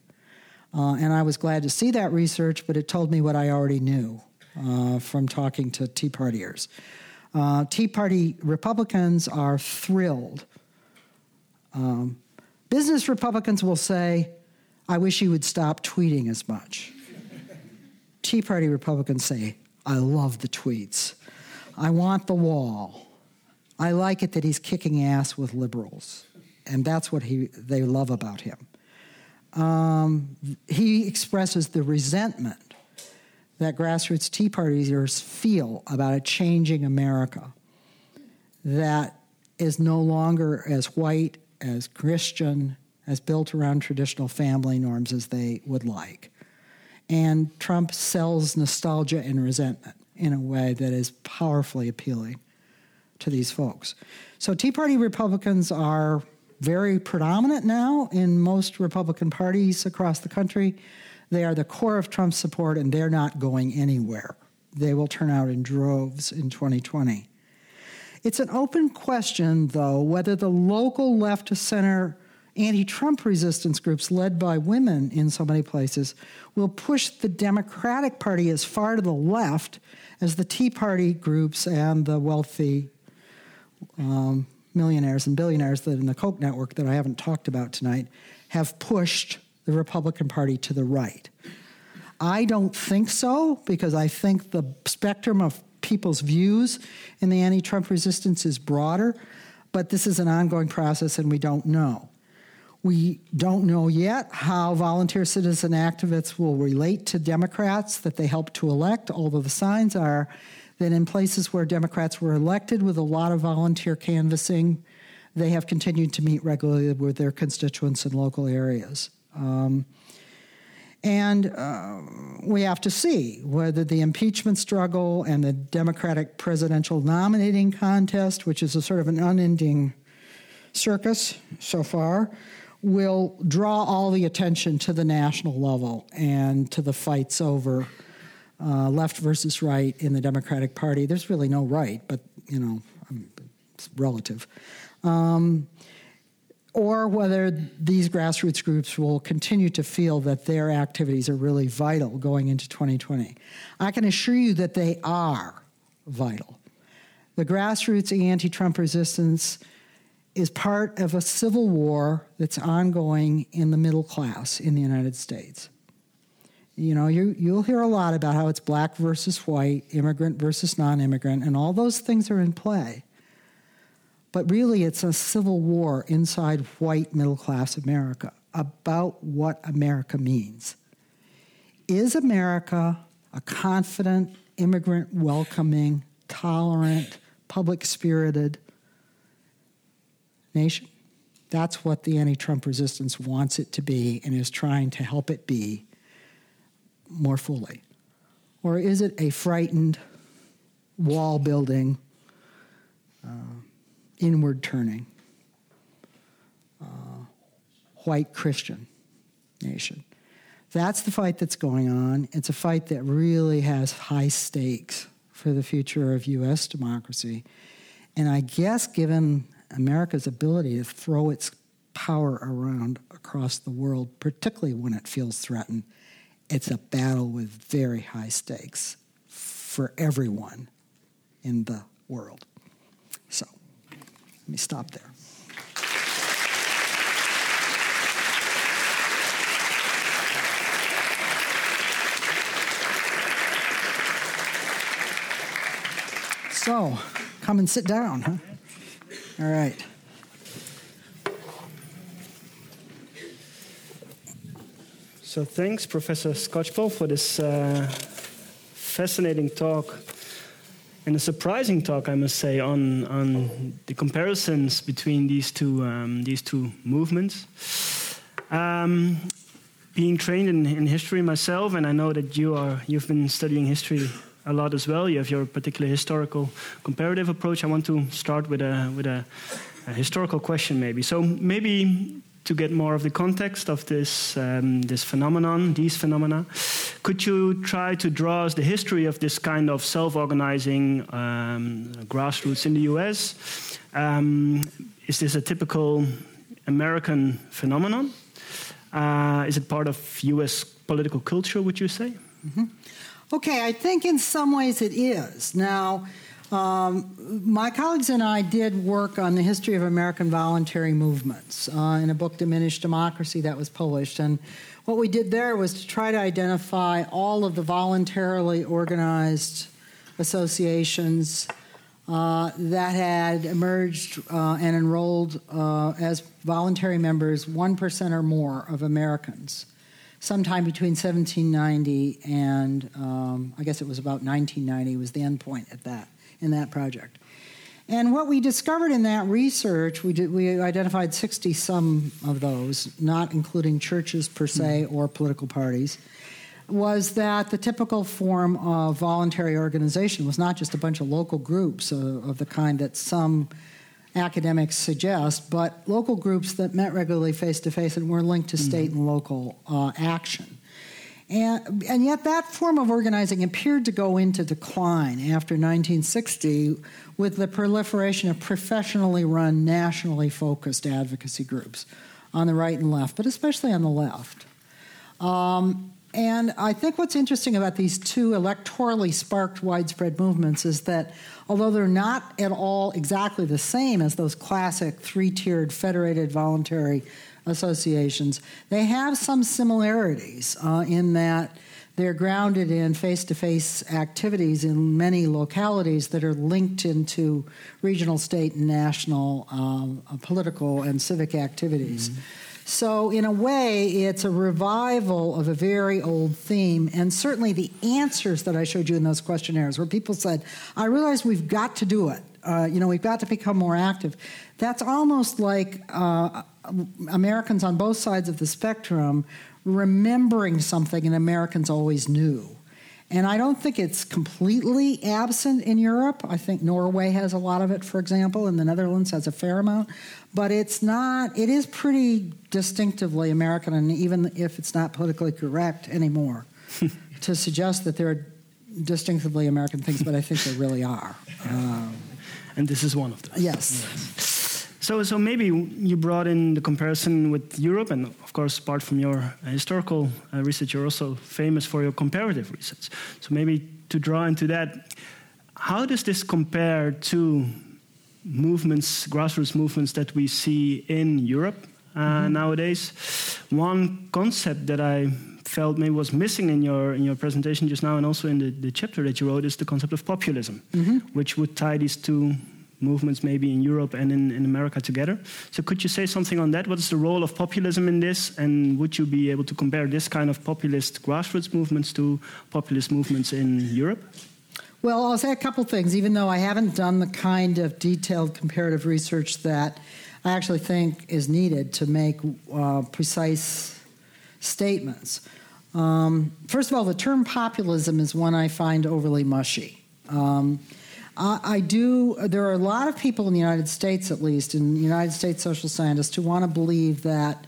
Uh, and I was glad to see that research, but it told me what I already knew uh, from talking to Tea Partiers. Uh, Tea Party Republicans are thrilled. Um, business Republicans will say, I wish you would stop tweeting as much. Tea Party Republicans say, I love the tweets. I want the wall. I like it that he's kicking ass with liberals. And that's what he, they love about him. Um, he expresses the resentment that grassroots Tea Partiers feel about a changing America that is no longer as white, as Christian, as built around traditional family norms as they would like. And Trump sells nostalgia and resentment in a way that is powerfully appealing to these folks. So, Tea Party Republicans are very predominant now in most Republican parties across the country. They are the core of Trump's support, and they're not going anywhere. They will turn out in droves in 2020. It's an open question, though, whether the local left to center anti Trump resistance groups led by women in so many places will push the Democratic Party as far to the left as the Tea Party groups and the wealthy um, millionaires and billionaires that in the Koch network that I haven't talked about tonight have pushed the Republican Party to the right. I don't think so because I think the spectrum of people's views in the anti Trump resistance is broader, but this is an ongoing process and we don't know. We don't know yet how volunteer citizen activists will relate to Democrats that they helped to elect, although the signs are that in places where Democrats were elected with a lot of volunteer canvassing, they have continued to meet regularly with their constituents in local areas. Um, and uh, we have to see whether the impeachment struggle and the Democratic presidential nominating contest, which is a sort of an unending circus so far, will draw all the attention to the national level and to the fights over uh, left versus right in the Democratic Party. There's really no right, but you know, it's relative. Um, or whether these grassroots groups will continue to feel that their activities are really vital going into 2020. I can assure you that they are vital. The grassroots anti Trump resistance is part of a civil war that's ongoing in the middle class in the United States. You know, you, you'll hear a lot about how it's black versus white, immigrant versus non immigrant, and all those things are in play. But really, it's a civil war inside white middle class America about what America means. Is America a confident, immigrant welcoming, tolerant, public spirited nation? That's what the anti Trump resistance wants it to be and is trying to help it be more fully? Or is it a frightened, wall building, uh, inward turning, uh, white Christian nation? That's the fight that's going on. It's a fight that really has high stakes for the future of U.S. democracy. And I guess, given America's ability to throw its power around across the world, particularly when it feels threatened, it's a battle with very high stakes for everyone in the world. Let me stop there. So, come and sit down, huh? All right. So thanks, Professor Skocpol, for this uh, fascinating talk and a surprising talk, I must say, on on the comparisons between these two um, these two movements. Um, being trained in, in history myself, and I know that you are you've been studying history a lot as well. You have your particular historical comparative approach. I want to start with a with a, a historical question, maybe. So maybe to get more of the context of this, um, this phenomenon, these phenomena, could you try to draw us the history of this kind of self organizing um, grassroots in the US? Um, is this a typical American phenomenon? Uh, is it part of US political culture, would you say? Mm-hmm. Okay, I think in some ways it is. Now, um, my colleagues and I did work on the history of American voluntary movements uh, in a book, Diminished Democracy, that was published. And what we did there was to try to identify all of the voluntarily organized associations uh, that had emerged uh, and enrolled uh, as voluntary members 1% or more of Americans sometime between 1790 and um, I guess it was about 1990 was the end point at that in that project. And what we discovered in that research, we, did, we identified 60 some of those, not including churches per se mm-hmm. or political parties, was that the typical form of voluntary organization was not just a bunch of local groups of, of the kind that some academics suggest, but local groups that met regularly face to face and were linked to state mm-hmm. and local uh, action. And, and yet, that form of organizing appeared to go into decline after 1960 with the proliferation of professionally run, nationally focused advocacy groups on the right and left, but especially on the left. Um, and I think what's interesting about these two electorally sparked widespread movements is that although they're not at all exactly the same as those classic three tiered federated voluntary associations, they have some similarities uh, in that they're grounded in face to face activities in many localities that are linked into regional, state, and national um, uh, political and civic activities. Mm-hmm. So, in a way, it's a revival of a very old theme, and certainly the answers that I showed you in those questionnaires, where people said, I realize we've got to do it. Uh, you know, we've got to become more active. That's almost like uh, Americans on both sides of the spectrum remembering something and Americans always knew. And I don't think it's completely absent in Europe. I think Norway has a lot of it, for example, and the Netherlands has a fair amount. But it's not, it is pretty distinctively American, and even if it's not politically correct anymore, *laughs* to suggest that there are distinctively American things, but I think they really are. Um, *laughs* and this is one of them. Yes. yes. So, so maybe you brought in the comparison with Europe, and of course, apart from your uh, historical uh, research, you're also famous for your comparative research. So maybe to draw into that, how does this compare to movements, grassroots movements that we see in Europe uh, mm-hmm. nowadays? One concept that I felt maybe was missing in your in your presentation just now, and also in the, the chapter that you wrote, is the concept of populism, mm-hmm. which would tie these two movements maybe in Europe and in, in America together. So could you say something on that? What is the role of populism in this? And would you be able to compare this kind of populist grassroots movements to populist movements in Europe? Well, I'll say a couple things, even though I haven't done the kind of detailed comparative research that I actually think is needed to make uh, precise statements. Um, first of all, the term populism is one I find overly mushy. Um, I, I do. There are a lot of people in the United States, at least, in United States social scientists, who want to believe that,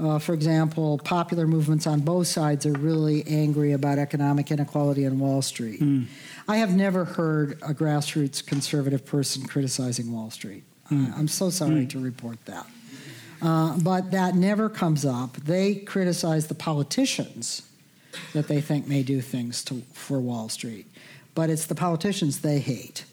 uh, for example, popular movements on both sides are really angry about economic inequality on Wall Street. Mm. I have never heard a grassroots conservative person criticizing Wall Street. Mm. Uh, I'm so sorry mm. to report that. Uh, but that never comes up. They criticize the politicians that they think may do things to, for Wall Street but it's the politicians they hate.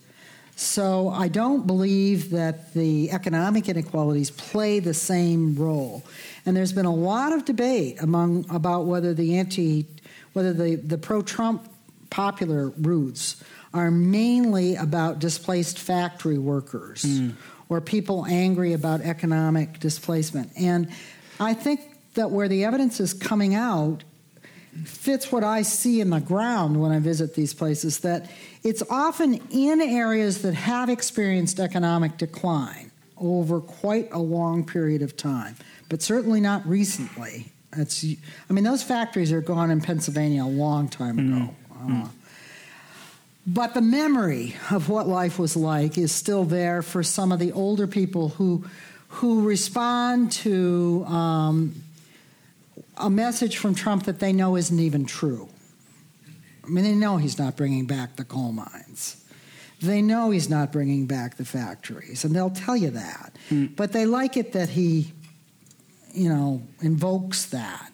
So I don't believe that the economic inequalities play the same role. And there's been a lot of debate among about whether the anti whether the, the pro-Trump popular roots are mainly about displaced factory workers mm. or people angry about economic displacement. And I think that where the evidence is coming out fits what I see in the ground when I visit these places that it's often in areas that have experienced economic decline over quite a long period of time, but certainly not recently. It's, I mean, those factories are gone in Pennsylvania a long time ago. Mm. Uh, but the memory of what life was like is still there for some of the older people who, who respond to um, a message from Trump that they know isn't even true. I mean, they know he's not bringing back the coal mines. They know he's not bringing back the factories, and they'll tell you that. Mm. But they like it that he, you know, invokes that.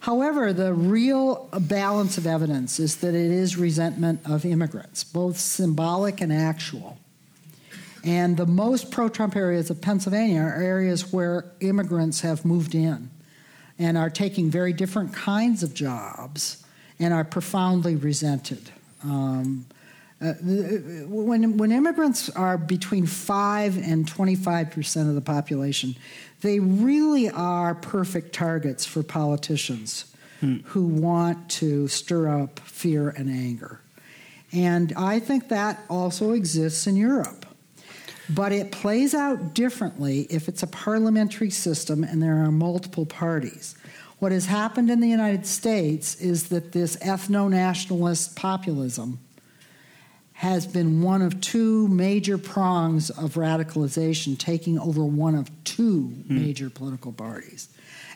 However, the real balance of evidence is that it is resentment of immigrants, both symbolic and actual. And the most pro Trump areas of Pennsylvania are areas where immigrants have moved in and are taking very different kinds of jobs and are profoundly resented. Um, uh, when, when immigrants are between 5 and 25% of the population, they really are perfect targets for politicians hmm. who want to stir up fear and anger. And I think that also exists in Europe. But it plays out differently if it's a parliamentary system and there are multiple parties. What has happened in the United States is that this ethno nationalist populism has been one of two major prongs of radicalization, taking over one of two mm. major political parties.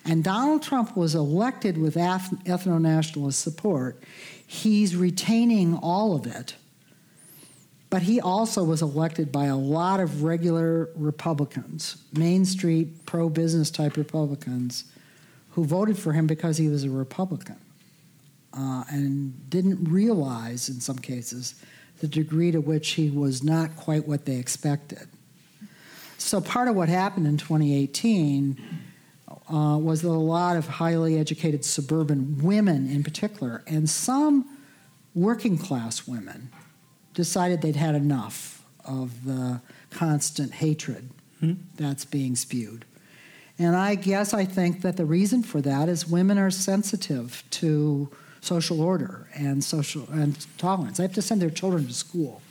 And Donald Trump was elected with ethno nationalist support. He's retaining all of it but he also was elected by a lot of regular Republicans, Main Street pro business type Republicans, who voted for him because he was a Republican uh, and didn't realize, in some cases, the degree to which he was not quite what they expected. So, part of what happened in 2018 uh, was that a lot of highly educated suburban women, in particular, and some working class women, decided they'd had enough of the constant hatred hmm? that's being spewed. And I guess I think that the reason for that is women are sensitive to social order and social and tolerance. They have to send their children to school,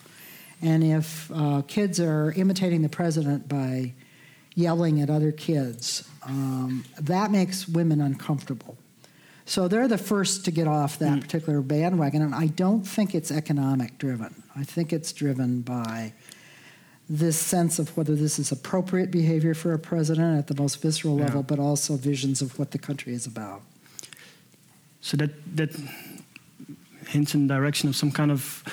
and if uh, kids are imitating the president by yelling at other kids, um, that makes women uncomfortable. So they're the first to get off that mm. particular bandwagon, and I don't think it's economic driven. I think it's driven by this sense of whether this is appropriate behavior for a president at the most visceral level, yeah. but also visions of what the country is about. So that that hints in the direction of some kind of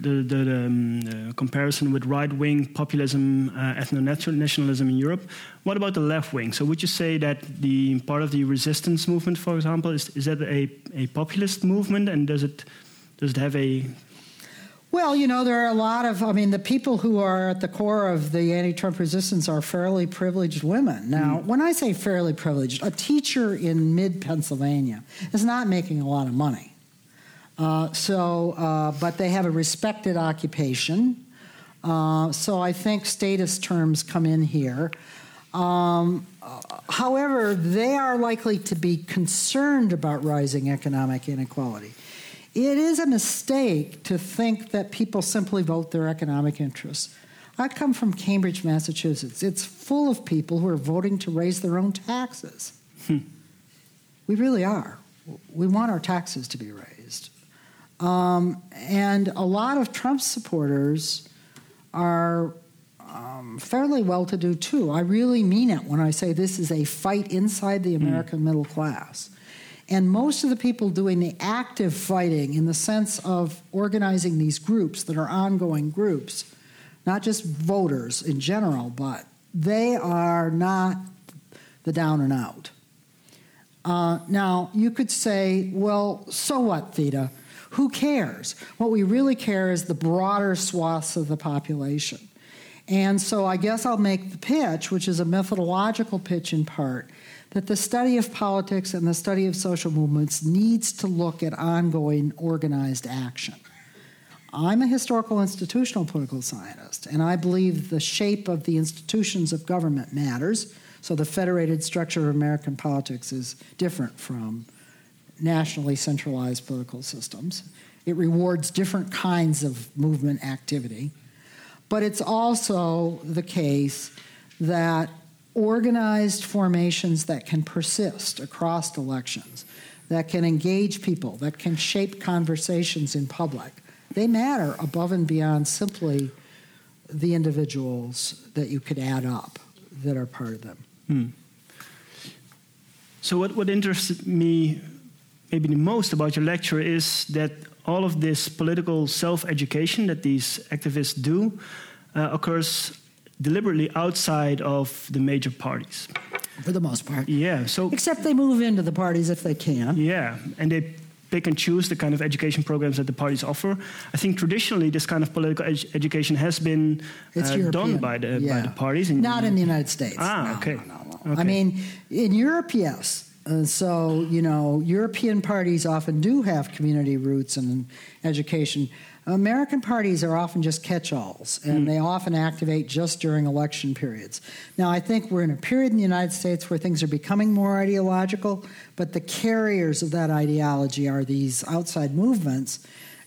the, the, the, um, the comparison with right wing populism, uh, ethno nationalism in Europe. What about the left wing? So, would you say that the part of the resistance movement, for example, is, is that a, a populist movement, and does it does it have a Well, you know, there are a lot of, I mean, the people who are at the core of the anti Trump resistance are fairly privileged women. Now, mm. when I say fairly privileged, a teacher in mid Pennsylvania is not making a lot of money. Uh, so, uh, but they have a respected occupation. Uh, so I think status terms come in here. Um, however, they are likely to be concerned about rising economic inequality. It is a mistake to think that people simply vote their economic interests. I come from Cambridge, Massachusetts. It's full of people who are voting to raise their own taxes. Hmm. We really are. We want our taxes to be raised. Um, and a lot of Trump supporters are um, fairly well to do too. I really mean it when I say this is a fight inside the hmm. American mm. middle class. And most of the people doing the active fighting, in the sense of organizing these groups that are ongoing groups, not just voters in general, but they are not the down and out. Uh, now, you could say, well, so what, Theda? Who cares? What we really care is the broader swaths of the population. And so I guess I'll make the pitch, which is a methodological pitch in part, that the study of politics and the study of social movements needs to look at ongoing organized action. I'm a historical institutional political scientist, and I believe the shape of the institutions of government matters. So the federated structure of American politics is different from nationally centralized political systems. It rewards different kinds of movement activity. But it's also the case that organized formations that can persist across elections, that can engage people, that can shape conversations in public, they matter above and beyond simply the individuals that you could add up that are part of them. Hmm. So, what, what interested me maybe the most about your lecture is that all of this political self education that these activists do uh, occurs deliberately outside of the major parties. For the most part. Yeah. So except they move into the parties if they can. Yeah, and they pick and choose the kind of education programs that the parties offer. I think traditionally this kind of political ed education has been uh, done by the yeah. by the parties. In, Not in the United States. Ah, no, okay. No, no, okay. I mean, in Europe, yes. And so, you know, European parties often do have community roots and education. American parties are often just catch alls, and mm. they often activate just during election periods. Now, I think we're in a period in the United States where things are becoming more ideological, but the carriers of that ideology are these outside movements.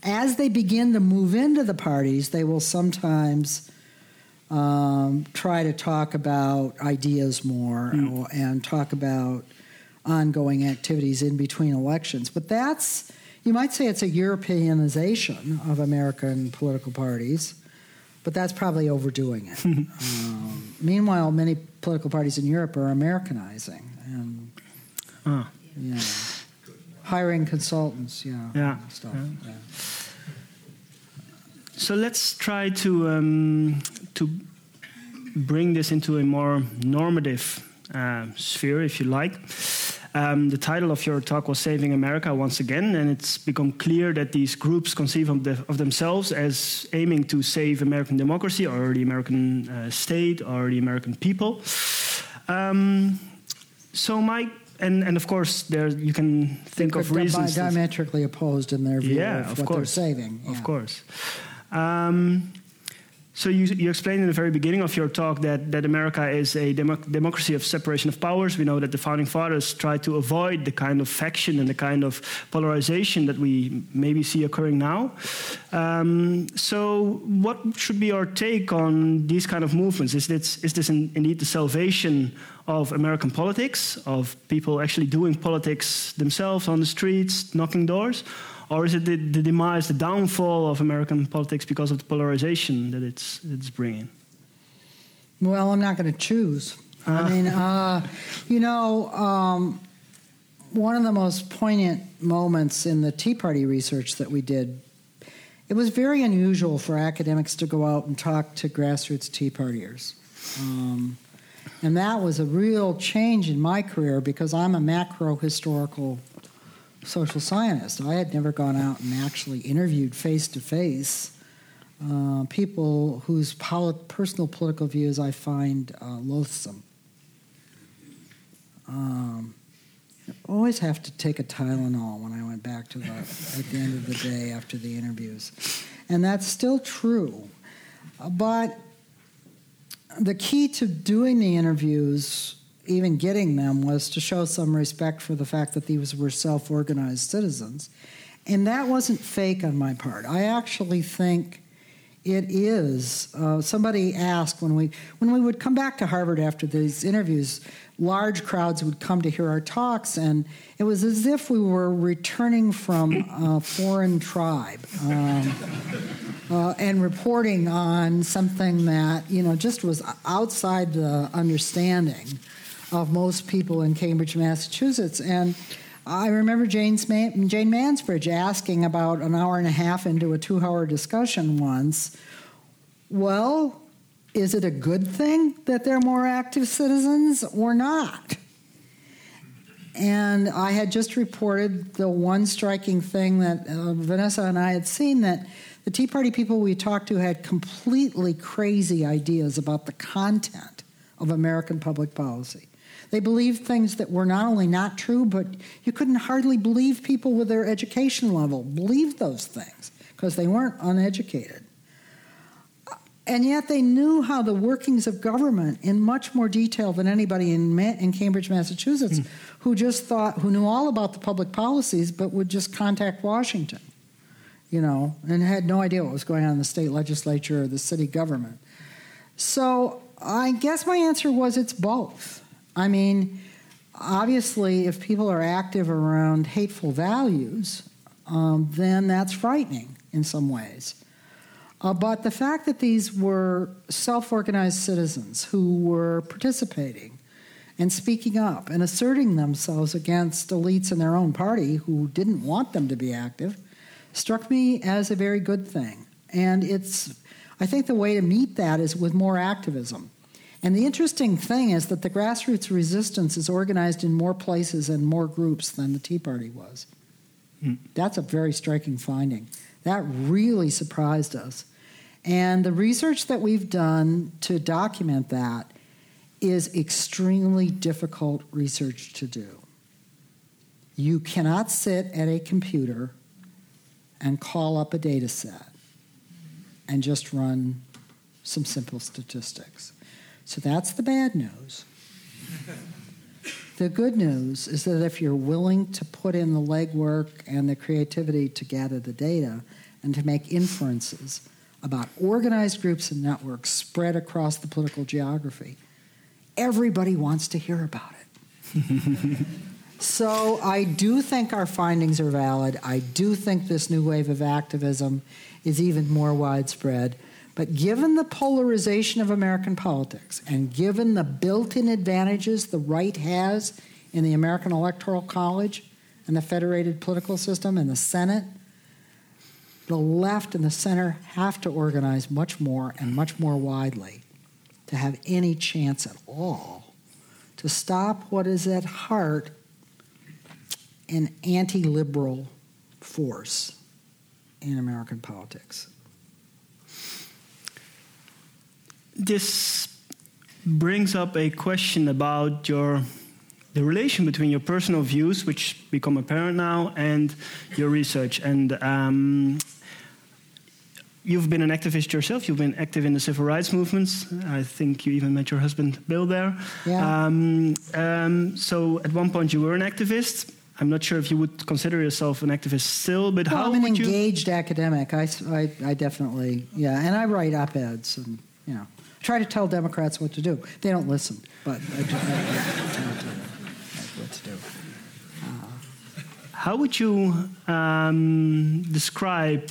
As they begin to move into the parties, they will sometimes um, try to talk about ideas more mm. and talk about ongoing activities in between elections. But that's you might say it's a Europeanization of American political parties, but that's probably overdoing it. *laughs* um, meanwhile, many political parties in Europe are Americanizing and ah. yeah, hiring consultants, yeah, yeah, stuff. Yeah. Yeah. So let's try to um, to bring this into a more normative uh, sphere, if you like. Um, the title of your talk was Saving America once again, and it's become clear that these groups conceive of, the, of themselves as aiming to save American democracy or the American uh, state or the American people. Um, so, my and, and of course, there you can think of reasons. diametrically opposed in their view yeah, of, of what course, they're saving. Yeah. Of course. Um, so you, you explained in the very beginning of your talk that, that America is a demo democracy of separation of powers. We know that the founding fathers tried to avoid the kind of faction and the kind of polarization that we maybe see occurring now. Um, so what should be our take on these kind of movements? Is this, is this in, indeed the salvation of American politics, of people actually doing politics themselves on the streets, knocking doors? Or is it the, the demise, the downfall of American politics because of the polarization that it's, it's bringing? Well, I'm not going to choose. I mean, uh, you know, um, one of the most poignant moments in the Tea Party research that we did, it was very unusual for academics to go out and talk to grassroots Tea Partiers. Um, and that was a real change in my career because I'm a macro historical social scientist. I had never gone out and actually interviewed face to face people whose personal political views I find uh, loathsome. Um, always have to take a Tylenol when I went back to the at the end of the day after the interviews, and that's still true. But the key to doing the interviews, even getting them, was to show some respect for the fact that these were self-organized citizens, and that wasn't fake on my part. I actually think it is. Uh, somebody asked when we when we would come back to Harvard after these interviews, large crowds would come to hear our talks, and it was as if we were returning from a foreign tribe um, uh, and reporting on something that you know just was outside the understanding of most people in Cambridge, Massachusetts, and. I remember Jane's Jane Mansbridge asking about an hour and a half into a two hour discussion once, well, is it a good thing that they're more active citizens or not? And I had just reported the one striking thing that uh, Vanessa and I had seen that the Tea Party people we talked to had completely crazy ideas about the content of American public policy. They believed things that were not only not true, but you couldn't hardly believe people with their education level believed those things because they weren't uneducated. And yet they knew how the workings of government in much more detail than anybody in, Ma- in Cambridge, Massachusetts, mm. who just thought, who knew all about the public policies, but would just contact Washington, you know, and had no idea what was going on in the state legislature or the city government. So I guess my answer was it's both. I mean, obviously, if people are active around hateful values, um, then that's frightening in some ways. Uh, but the fact that these were self organized citizens who were participating and speaking up and asserting themselves against elites in their own party who didn't want them to be active struck me as a very good thing. And it's, I think the way to meet that is with more activism. And the interesting thing is that the grassroots resistance is organized in more places and more groups than the Tea Party was. Hmm. That's a very striking finding. That really surprised us. And the research that we've done to document that is extremely difficult research to do. You cannot sit at a computer and call up a data set and just run some simple statistics. So that's the bad news. the good news is that if you're willing to put in the legwork and the creativity to gather the data and to make inferences, about organized groups and networks spread across the political geography. Everybody wants to hear about it. *laughs* so I do think our findings are valid. I do think this new wave of activism is even more widespread. But given the polarization of American politics and given the built in advantages the right has in the American Electoral College and the federated political system and the Senate, the left and the center have to organize much more and much more widely to have any chance at all to stop what is at heart an anti liberal force in American politics. This brings up a question about your the relation between your personal views, which become apparent now, and your research. And um, you've been an activist yourself. You've been active in the civil rights movements. I think you even met your husband Bill there. Yeah. Um, um, so at one point you were an activist. I'm not sure if you would consider yourself an activist still, but well, how I'm an engaged you... academic. I, I, I, definitely, yeah, and I write op-eds and you know try to tell Democrats what to do. They don't listen, but I, I, what to do. How would you um, describe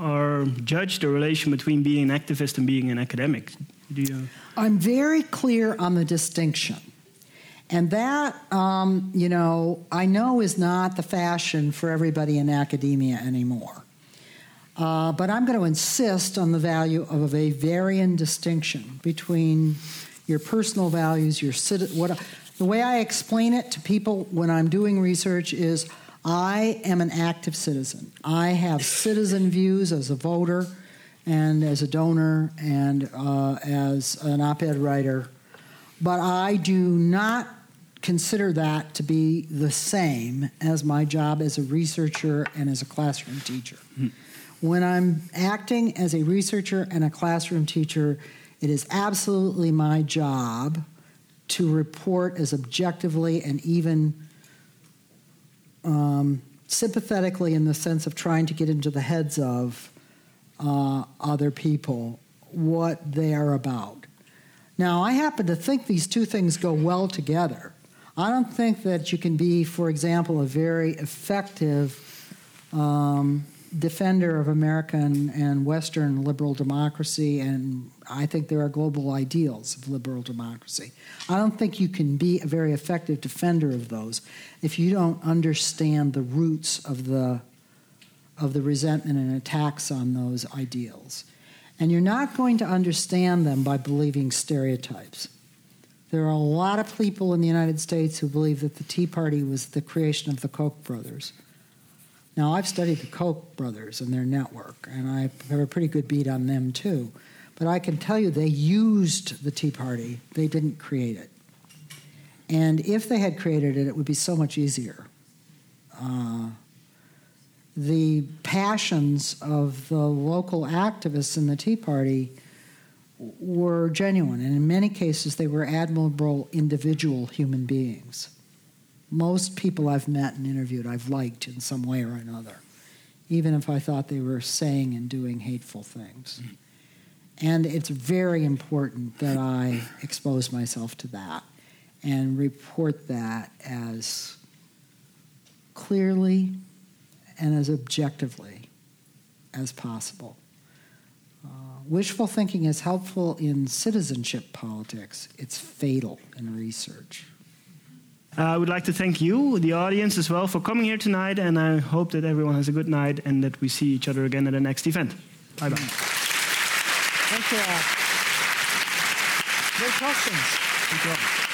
or judge the relation between being an activist and being an academic? Do you? I'm very clear on the distinction. And that, um, you know, I know is not the fashion for everybody in academia anymore. Uh, but I'm going to insist on the value of a Weberian distinction between your personal values, your what the way I explain it to people when I'm doing research is I am an active citizen. I have citizen *laughs* views as a voter, and as a donor and uh, as an op ed writer. But I do not consider that to be the same as my job as a researcher and as a classroom teacher. Mm-hmm. When I'm acting as a researcher and a classroom teacher, it is absolutely my job to report as objectively and even um, sympathetically in the sense of trying to get into the heads of uh, other people what they are about. Now, I happen to think these two things go well together. I don't think that you can be, for example, a very effective um, defender of American and Western liberal democracy, and I think there are global ideals of liberal democracy. I don't think you can be a very effective defender of those if you don't understand the roots of the of the resentment and attacks on those ideals. And you're not going to understand them by believing stereotypes. There are a lot of people in the United States who believe that the Tea Party was the creation of the Koch brothers. Now, I've studied the Koch brothers and their network, and I have a pretty good beat on them too. But I can tell you they used the Tea Party, they didn't create it. And if they had created it, it would be so much easier. Uh, the passions of the local activists in the Tea Party were genuine, and in many cases, they were admirable individual human beings. Most people I've met and interviewed, I've liked in some way or another, even if I thought they were saying and doing hateful things. And it's very important that I expose myself to that and report that as clearly and as objectively as possible. Wishful thinking is helpful in citizenship politics, it's fatal in research. Uh, I would like to thank you, the audience, as well, for coming here tonight, and I hope that everyone has a good night and that we see each other again at the next event. Bye bye. Thank you all. Great questions. Thank you all.